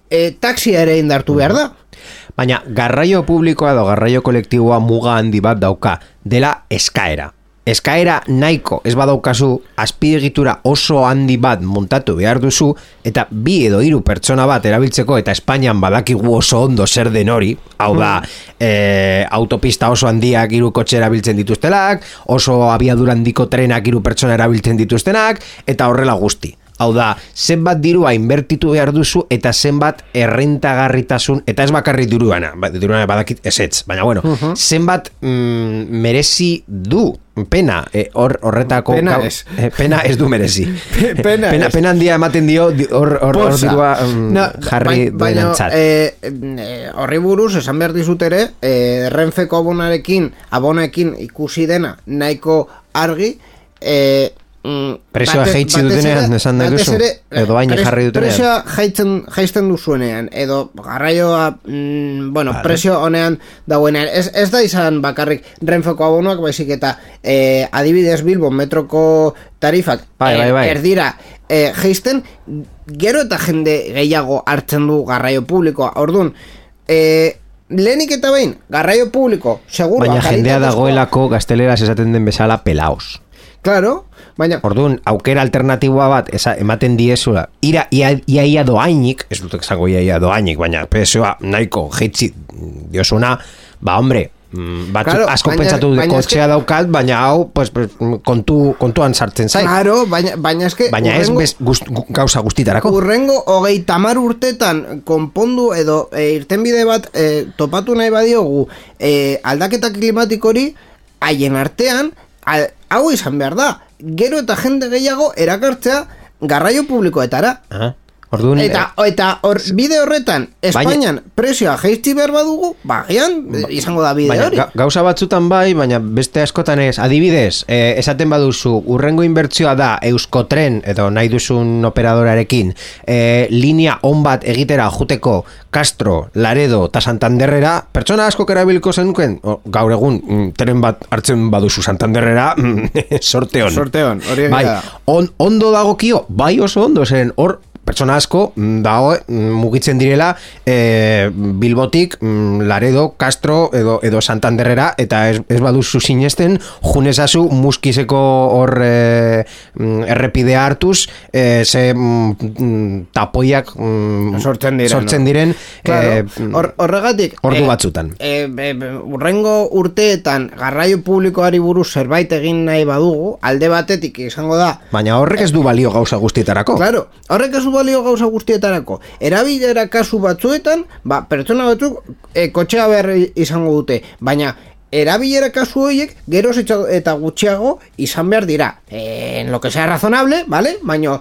e, taxia ere indartu behar da. Baina garraio publikoa edo garraio kolektiboa muga handi bat dauka, dela eskaera. Eskaera nahiko ez badaukazu azpiegitura oso handi bat montatu behar duzu eta bi edo hiru pertsona bat erabiltzeko eta Espainian badakigu oso ondo zer den hori, hau da e, autopista oso handiak hiru kotxe erabiltzen dituztelak, oso abiadura handiko trenak hiru pertsona erabiltzen dituztenak eta horrela guzti. Hau da, zenbat dirua inbertitu behar duzu eta zenbat errentagarritasun, eta ez bakarrik diruana, ba, diruana badakit esetz, baina bueno, zenbat mm, merezi du pena eh, hor horretako Pena gau- ez. eh, pena ez du merezi Pe- pena pena, pena handia ematen dio di- hor hor hor dirua mm, No, jarri bai- baina, duenentzat. eh, eh, horri buruz, esan behar dizut ere, eh, Renfeko abonarekin, abonekin ikusi dena nahiko argi, eh, mm, bate- jaitsi dutenean, esan nahi batez duzu? ere, Edo hain pres- jarri dutenean? Prezioa jaisten, jaisten duzuenean, edo garraioa, mm, bueno, prezio honean dagoenean. Ez, ez da izan bakarrik Renfeko abonoak, baizik eta eh, adibidez Bilbo metroko tarifak Bai, bai, bai. erdira eh, jaisten, gero eta jende gehiago hartzen du garraio publikoa. Orduan, eh, lehenik eta behin, garraio publiko, seguro. baina jendea dagoelako gazteleraz esaten den bezala pelaos. Claro, baina... Orduan, aukera alternatiboa bat esa, ematen diezula. Ira, ia, ia, ia doainik, ez dut esango ia, ia doainik, baina prezioa nahiko jeitzi diosuna, ba hombre, mm, batzu, Claro, asko baina- pentsatu dut kotxea daukat, baina hau pues, kontu, kontuan sartzen zait. Claro, baina, baina eske... baina ez bez, gust, gu- gauza guztitarako. Urrengo hogei tamar urtetan konpondu edo e, irtenbide bat e, topatu nahi badiogu e, aldaketa klimatikori haien artean al, hau izan behar da gero eta jende gehiago erakartzea garraio publikoetara Aha. Orduan, eta, eta hor, bide horretan Espainian prezioa jaitsi behar badugu bagian izango da bide Baina, hori ga- gauza batzutan bai, baina beste askotan ez. Adibidez, eh, esaten baduzu, urrengo inbertsioa da Euskotren, edo nahi duzun operadorarekin, eh, linea on bat egitera juteko Castro, Laredo eta Santanderrera, pertsona asko erabilko zenuen, o, gaur egun, mm, tren bat hartzen baduzu Santanderrera, mm, sorte hon. Sorte on, hori Bai, da. on, ondo dagokio, bai oso ondo, zeren hor, pertsona asko mm, dago mm, mugitzen direla e, Bilbotik mm, Laredo, Castro edo, edo Santanderrera eta ez, ez baduzu sinesten junezazu muskizeko hor e, errepidea hartuz e, ze mm, tapoiak mm, Sortzen diren, sortzen no? diren Claro, e, hor- horregatik ordu eh, batzutan. eh, e, e, urrengo urteetan garraio publikoari buruz zerbait egin nahi badugu alde batetik izango da baina horrek ez du balio gauza guztietarako Claro, horrek ez du balio gauza guztietarako. Erabilera kasu batzuetan, ba, pertsona batzuk e, kotxea behar izango dute, baina erabilera kasu horiek geroz eta gutxiago izan behar dira. En lo que sea razonable, vale? Baina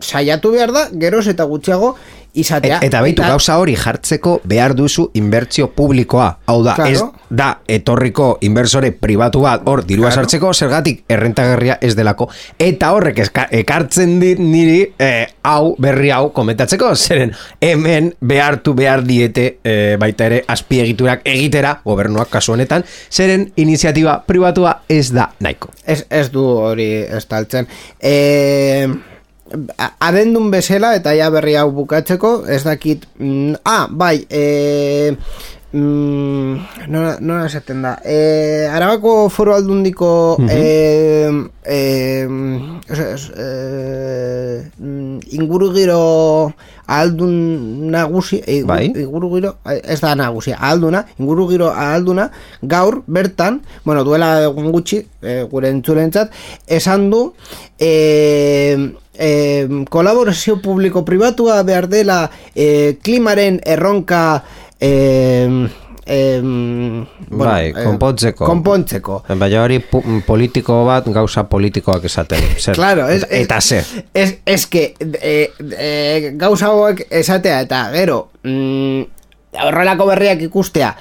saiatu behar da geroz eta gutxiago izatea. Et, eta beitu gauza hori jartzeko behar duzu inbertsio publikoa. Hau da, Claro. ez da etorriko inversore pribatu bat hor dirua Claro. sartzeko zergatik errentagarria ez delako. Eta horrek eska, ekartzen dit niri eh, hau berri hau komentatzeko zeren hemen behartu behar diete eh, baita ere azpiegiturak egitera gobernuak kasu honetan zeren iniziatiba pribatua ez da nahiko. Ez, ez du hori estaltzen. E, a- abendun bezala eta ja berri hau bukatzeko, ez dakit... Mm, ah, bai, e, mm, nola, nola esaten da. E, Arabako foru aldundiko e, e, ez, ez, e, mm, ingurugiro aldun nagusi e, Bai. ingurugiro, ez da nagusia, alduna, ingurugiro alduna, gaur, bertan, bueno, duela egun gutxi, e, gure entzulentzat, esan du, e, e, kolaborazio publiko-pribatua behar dela e, klimaren erronka e, em, bai, eh, konpontzeko. konpontzeko. Baina hori politiko bat gauza politikoak esaten. Zer? Claro, es, es, eta zer. Es, es que eh, eh, gauza hauek esatea eta gero mm, horrelako berriak ikustea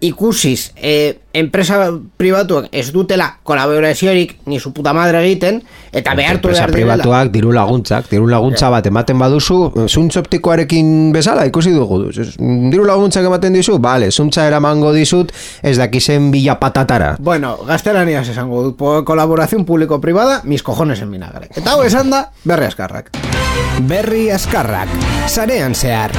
ikusiz eh, enpresa pribatuak ez dutela kolaboraziorik ni su puta madre egiten eta behartu Enpresa behar pribatuak diru laguntzak, diru laguntza bat ematen baduzu, zuntz optikoarekin bezala ikusi dugu. Diru laguntzak ematen dizu, bale, zuntza eramango dizut, ez dakizen bila patatara. Bueno, gaztelaniaz esango dut, po- kolaboración público-privada, mis cojones en vinagre. Eta hau esan da, berri askarrak. Berri askarrak, sarean zehar.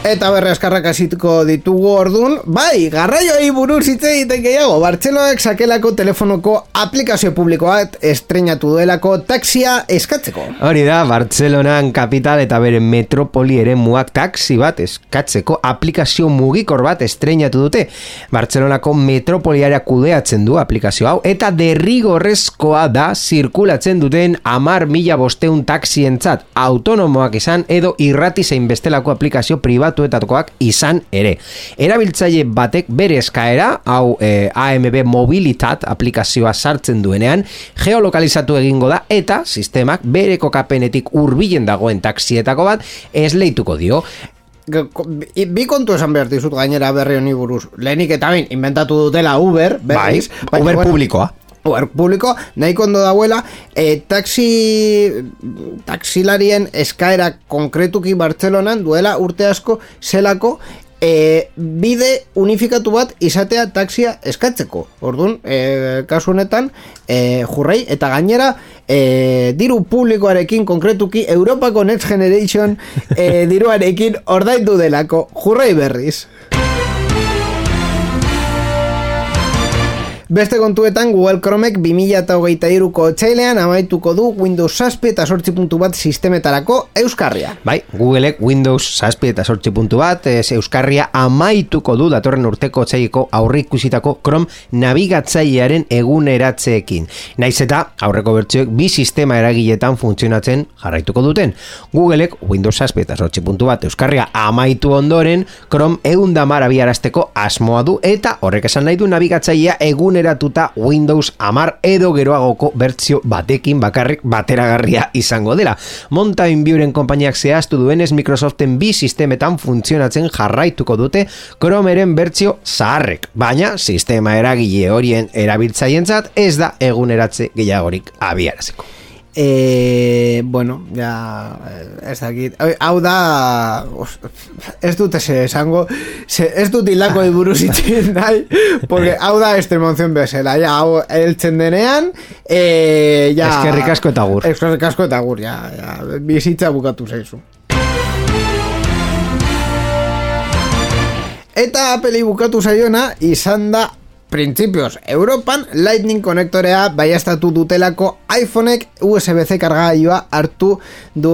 Eta berri askarrak hasituko ditugu ordun, bai, garraioei buruz hitz egiten gehiago, Bartzeloek sakelako telefonoko aplikazio publikoat estreinatu duelako taxia eskatzeko. Hori da, Bartzelonan kapital eta bere metropoli ere muak taxi bat eskatzeko aplikazio mugikor bat estreinatu dute. Bartzelonako metropoliara kudeatzen du aplikazio hau eta derrigorrezkoa da zirkulatzen duten amar mila bosteun taxientzat autonomoak izan edo irrati zein bestelako aplikazio pribatuetakoak izan ere. Erabiltzaile batek bere eskaera, hau eh, AMB Mobilitat aplikazioa sartzen duenean, geolokalizatu egingo da eta sistemak bere kokapenetik hurbilen dagoen taxietako bat esleituko dio. Bi kontu esan behar dizut gainera berri honi buruz. Lehenik eta bain, inventatu dutela Uber, berriz. Bai, Uber publikoa. Uber publiko, nahiko ondo dauela, e, taxi, taxilarien eskaera konkretuki Bartzelonan duela urte asko zelako e, bide unifikatu bat izatea taxia eskatzeko. Orduan, e, kasu honetan, e, jurrei, eta gainera, e, diru publikoarekin konkretuki Europako Next Generation e, diruarekin ordaindu delako. Jurrei berriz. Beste kontuetan Google Chromek 2023ko otsailean amaituko du Windows 7 eta 8 puntu bat sistemetarako euskarria. Bai, Googleek Windows 7 eta 8 puntu bat ez Euskarria amaituko du datorren urteko otsaileko aurre ikusitako Chrome nabigatzailearen eguneratzeekin. Naiz eta aurreko bertsioek bi sistema eragiletan funtzionatzen jarraituko duten. Googleek Windows 7 eta 8 puntu bat Euskarria amaitu ondoren Chrome eundamar abiarazteko asmoa du eta horrek esan nahi du nabigatzailea eguneratuta Windows amar edo geroagoko bertsio batekin bakarrik bateragarria izango dela. Mountain Viewren konpainiak zehaztu duenez Microsoften bi sistemetan funtzionatzen jarraituko dute Chromeren bertsio zaharrek, baina sistema eragile horien erabiltzaientzat ez da eguneratze gehiagorik abiaraziko. E, bueno, ja ez dakit. Hau da os, ez dut ese esango ez dut hilako buruz itxin nahi porque hau da estremonzion bezala ja, hau eltzen denean e, ja, Eskerrik asko eta agur. eskerrik asko eta agur ja, ja, bizitza bukatu zaizu Eta Apple bukatu zaiona izan da Printzipioz, Europan Lightning konektorea baiastatu dutelako iPhoneek USB-C kargailua hartu du,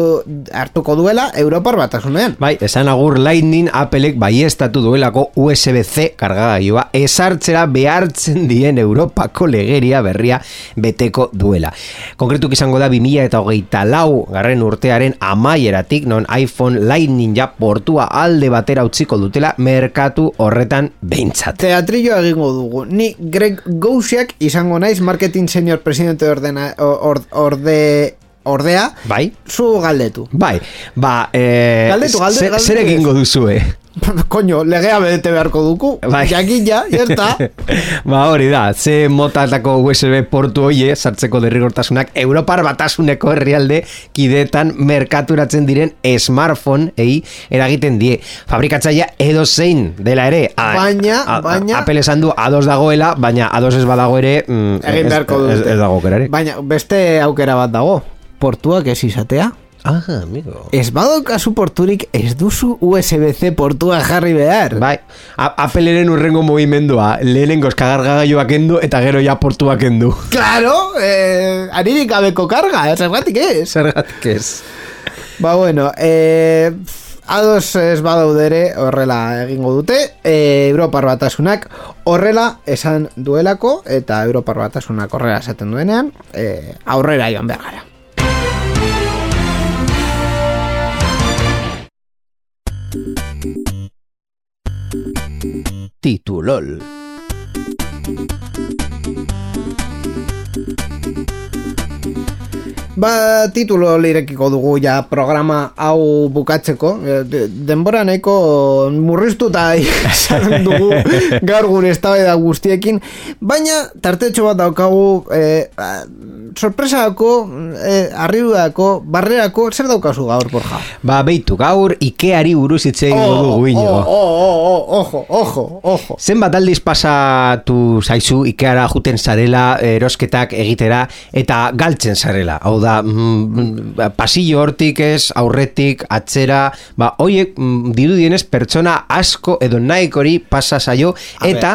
hartuko duela Europar batasunean. Bai, esan agur Lightning Applek baiestatu duelako USB-C kargagailua esartzera behartzen dien Europako legeria berria beteko duela. Konkretuk izango da 2000 eta hogeita lau garren urtearen amaieratik non iPhone Lightning ja portua alde batera utziko dutela merkatu horretan behintzat. Teatrillo egingo dugu. Ni Greg Gousiak izango naiz marketing senior presidente ordena, or, orde, ordea. Bai? Zu galdetu. Bai, ba, eh, Galdetu, galde- zer- galdetu zer egingo duzue? Koño, legea bedete beharko duku. Bai. Jakin ja, está. ba hori da, ze motatako USB portu hoie sartzeko derrigortasunak Europar batasuneko herrialde kidetan merkaturatzen diren smartphone ei eragiten die. Fabrikatzaia edo zein dela ere. a- Baina, a- a- baina- Apple esan du ados dagoela, baina ados ez badago ere mm, Egin ez- beharko ez, dute. ez dago ere. Baina, beste aukera bat dago. Portuak ez izatea. Ah, amigo. Ez badaukazu porturik ez duzu USB-C portua jarri behar. Bai, A- Appleren urrengo movimendua, lehenengo eskagargagailoak kendu eta gero ja portuak kendu. Claro, eh, aririk gabeko karga, zergatik ez. Zergatik ez. Ba bueno, eh, ados ez badaudere horrela egingo dute, eh, Europar batasunak horrela esan duelako, eta Europar batasunak horrela esaten duenean, eh, aurrera joan behar gara. Titulol. Ba, titulo lirekiko dugu ja programa hau bukatzeko. Eh, de- Denbora nahiko murriztuta izan dugu gaur gure eztabaida guztiekin, baina tartetxo bat daukagu eh, ah, sorpresako, eh, arribako, barrerako, zer daukazu gaur, Borja? Ba, beitu, gaur Ikeari buruz hitz egingo dugu inigo. oh, oh, oh, ojo, ojo, ojo. Zenbat aldiz pasatu zaizu Ikeara juten zarela erosketak egitera eta galtzen zarela. Hau da, da, mm, pasillo hortik ez, aurretik, atzera, ba, hoiek mm, dirudienez pertsona asko edo nahikori pasa ber, eta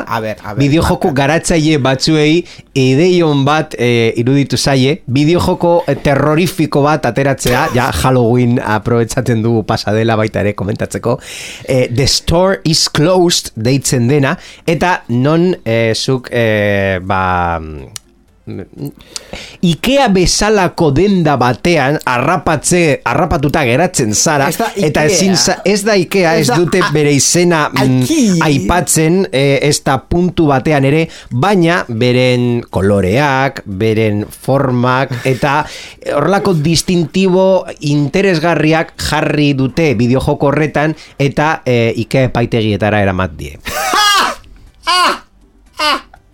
bideojoko garatzaile batzuei ideion bat e, iruditu zaie, bideojoko eh, terrorifiko bat ateratzea, ja Halloween aprobetsatzen dugu pasadela baita ere komentatzeko, e, The Store is Closed deitzen dena, eta non e, zuk, e, ba, Ikea bezalako denda batean arrapatze, arrapatuta geratzen zara eta ezin ez da Ikea ez da dute bere izena mm, aipatzen eh, ez da puntu batean ere baina beren koloreak beren formak eta horrelako distintibo interesgarriak jarri dute bideojoko horretan eta eh, Ikea epaitegietara eramat die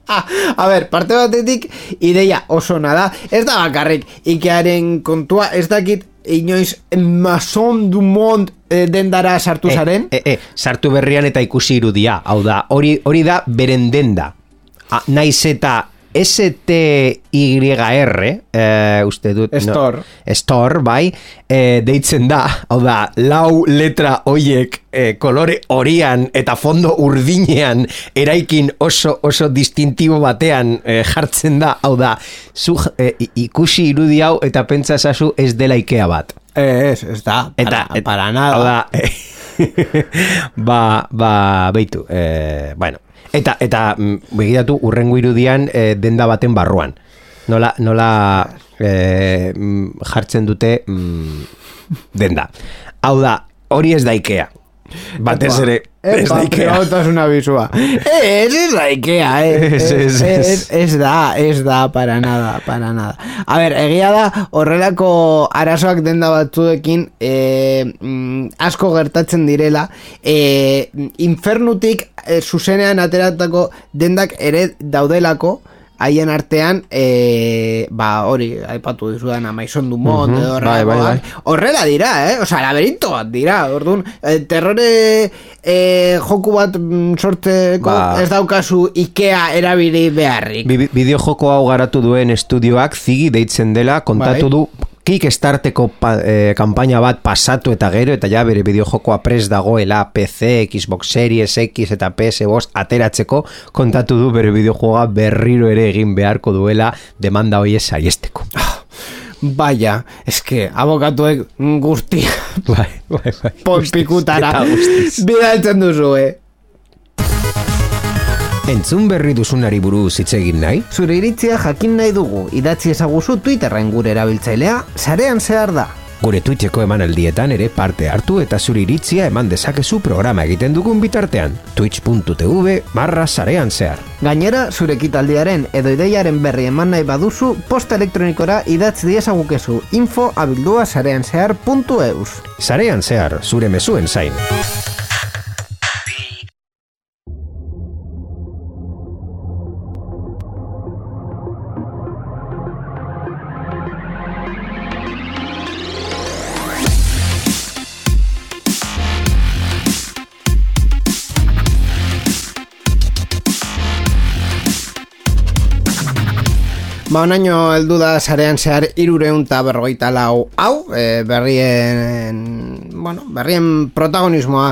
A ber, parte batetik ideia oso nada. Ez da bakarrik Ikearen kontua, ez dakit inoiz Mason du Monde eh, dendara sartu zaren. E, e, sartu berrian eta ikusi irudia. Hau da, hori, hori da beren denda. A, naiz eta S-T-Y-R, eh, uste dut... Store. No, store, bai, eh, deitzen da, hau da, lau letra hoiek eh, kolore horian eta fondo urdinean eraikin oso oso distintibo batean eh, jartzen da, hau da, zu i- ikusi irudi hau eta pentsa ezazu ez dela Ikea bat. Ez, ez da, para, Eta, et- para nada. Hau da, ba, ba, beitu, eh, bueno, eta, eta mm, begiratu urrengo irudian eh, denda baten barruan. Nola, nola mm, jartzen dute mm, denda. Hau da, hori ez da Ikea. Batez ere, ez da Ikea. una bizua. Ez, ez da Ikea, eh. Ez, ez, ez. ez, da, ez da, para nada, para nada. A ber, egia da, horrelako arazoak denda batzuekin eh, mm, asko gertatzen direla, eh, infernutik eh, zuzenean ateratako dendak ere daudelako, haien artean e, ba hori aipatu dizudan Maison Dumont Mhm, edo bai, bai, horrelakoak. bai. horrela dira eh osea laberinto bat dira orduan eh, terrore eh, joku bat mm, sortzeko Ba. ez daukazu Ikea erabili beharrik Bi- Bideojoko hau garatu duen estudioak zigi deitzen dela kontatu Bai. du Kickstarteko pa, eh, kanpaina bat pasatu eta gero eta ja bere bideojokoa pres dagoela PC, Xbox Series X eta PS5 ateratzeko kontatu du bere bideojoa berriro ere egin beharko duela demanda hoie saiesteko. Baia, eske abokatuek guzti bai, bai, bai. ponpikutara bidaltzen duzu eh Entzun berri duzunari buruz hitz egin nahi? Zure iritzia jakin nahi dugu, idatzi ezaguzu Twitterren gure erabiltzailea, sarean zehar da. Gure Twitcheko emanaldietan ere parte hartu eta zure iritzia eman dezakezu programa egiten dugun bitartean. twitch.tv barra sarean zehar. Gainera, zure ekitaldiaren edo ideiaren berri eman nahi baduzu, posta elektronikora idatz diezagukezu info abildua sarean zehar.eus. Sarean zehar, zure mezuen zain. Ba, onaino heldu da sarean zehar irureun eta berrogeita lau. Hau, e, berrien, bueno, berrien protagonismoa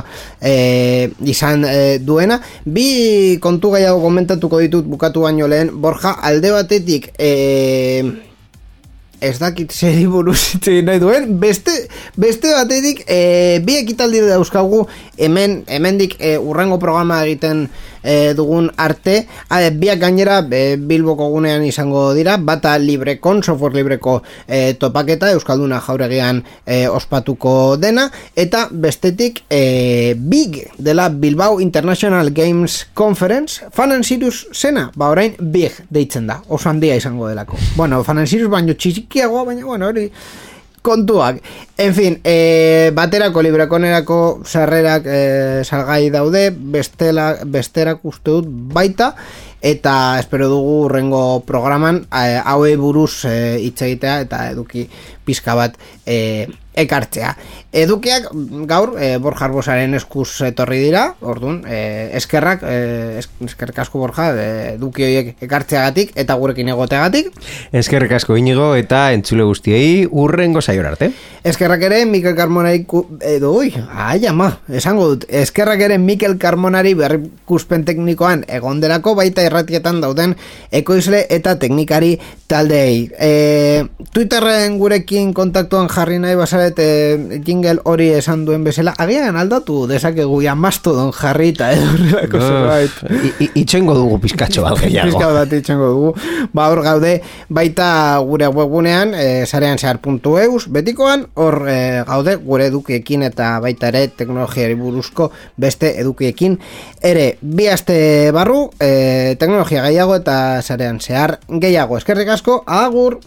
e, izan e, duena. Bi kontu gehiago komentatuko ditut bukatu baino lehen, Borja, alde batetik, e, ez dakit zeri buruz nahi duen, beste, beste batetik e, bi ekitaldi dauzkagu. Hemen, hemendik e, urrengo programa egiten e, dugun arte. A, biak gainera e, Bilboko gunean izango dira, bata librekon, software libreko e, topaketa Euskalduna jauregian e, ospatuko dena, eta bestetik e, Big dela Bilbao International Games Conference Fan and Sirius zena, ba orain Big deitzen da, oso handia izango delako. Bueno, Fan and Sirius baino txikiagoa, baina bueno, hori kontuak. En fin, e, baterako librekonerako sarrerak e, salgai daude, bestela, besterak uste dut baita, eta espero dugu urrengo programan e, haue buruz e, hitz egitea eta eduki pizka bat e, ekartzea. Edukiak gaur e, Borja Arbosaren eskuz etorri dira, orduan, e, eskerrak, e, eskerrik asko Borja, e, eduki horiek ekartzeagatik eta gurekin egoteagatik. Eskerrik asko inigo eta entzule guztiei urrengo saior arte. Eskerrak ere Mikel Carmonari edo, ui, ai ama, esango dut eskerrak ere Mikel Carmonari berrikuspen teknikoan egonderako baita erratietan dauden ekoizle eta teknikari taldeei e, Twitterren gurekin kontaktuan jarri nahi basaret e, jingle hori esan duen bezala agian aldatu dezakegu ja mastodon jarri eta edo horrelako zerbait. Itxengo dugu pizkatxo bat gehiago. Pizka bat itxengo dugu. Ba, hor gaude, baita gure webgunean, e, zarean zehar.eus, betikoan, hor e, gaude gure edukiekin eta baita ere teknologiari buruzko beste edukiekin. Ere, bi aste barru, e, teknologia gehiago eta zarean zehar gehiago. Eskerrik asko, agur!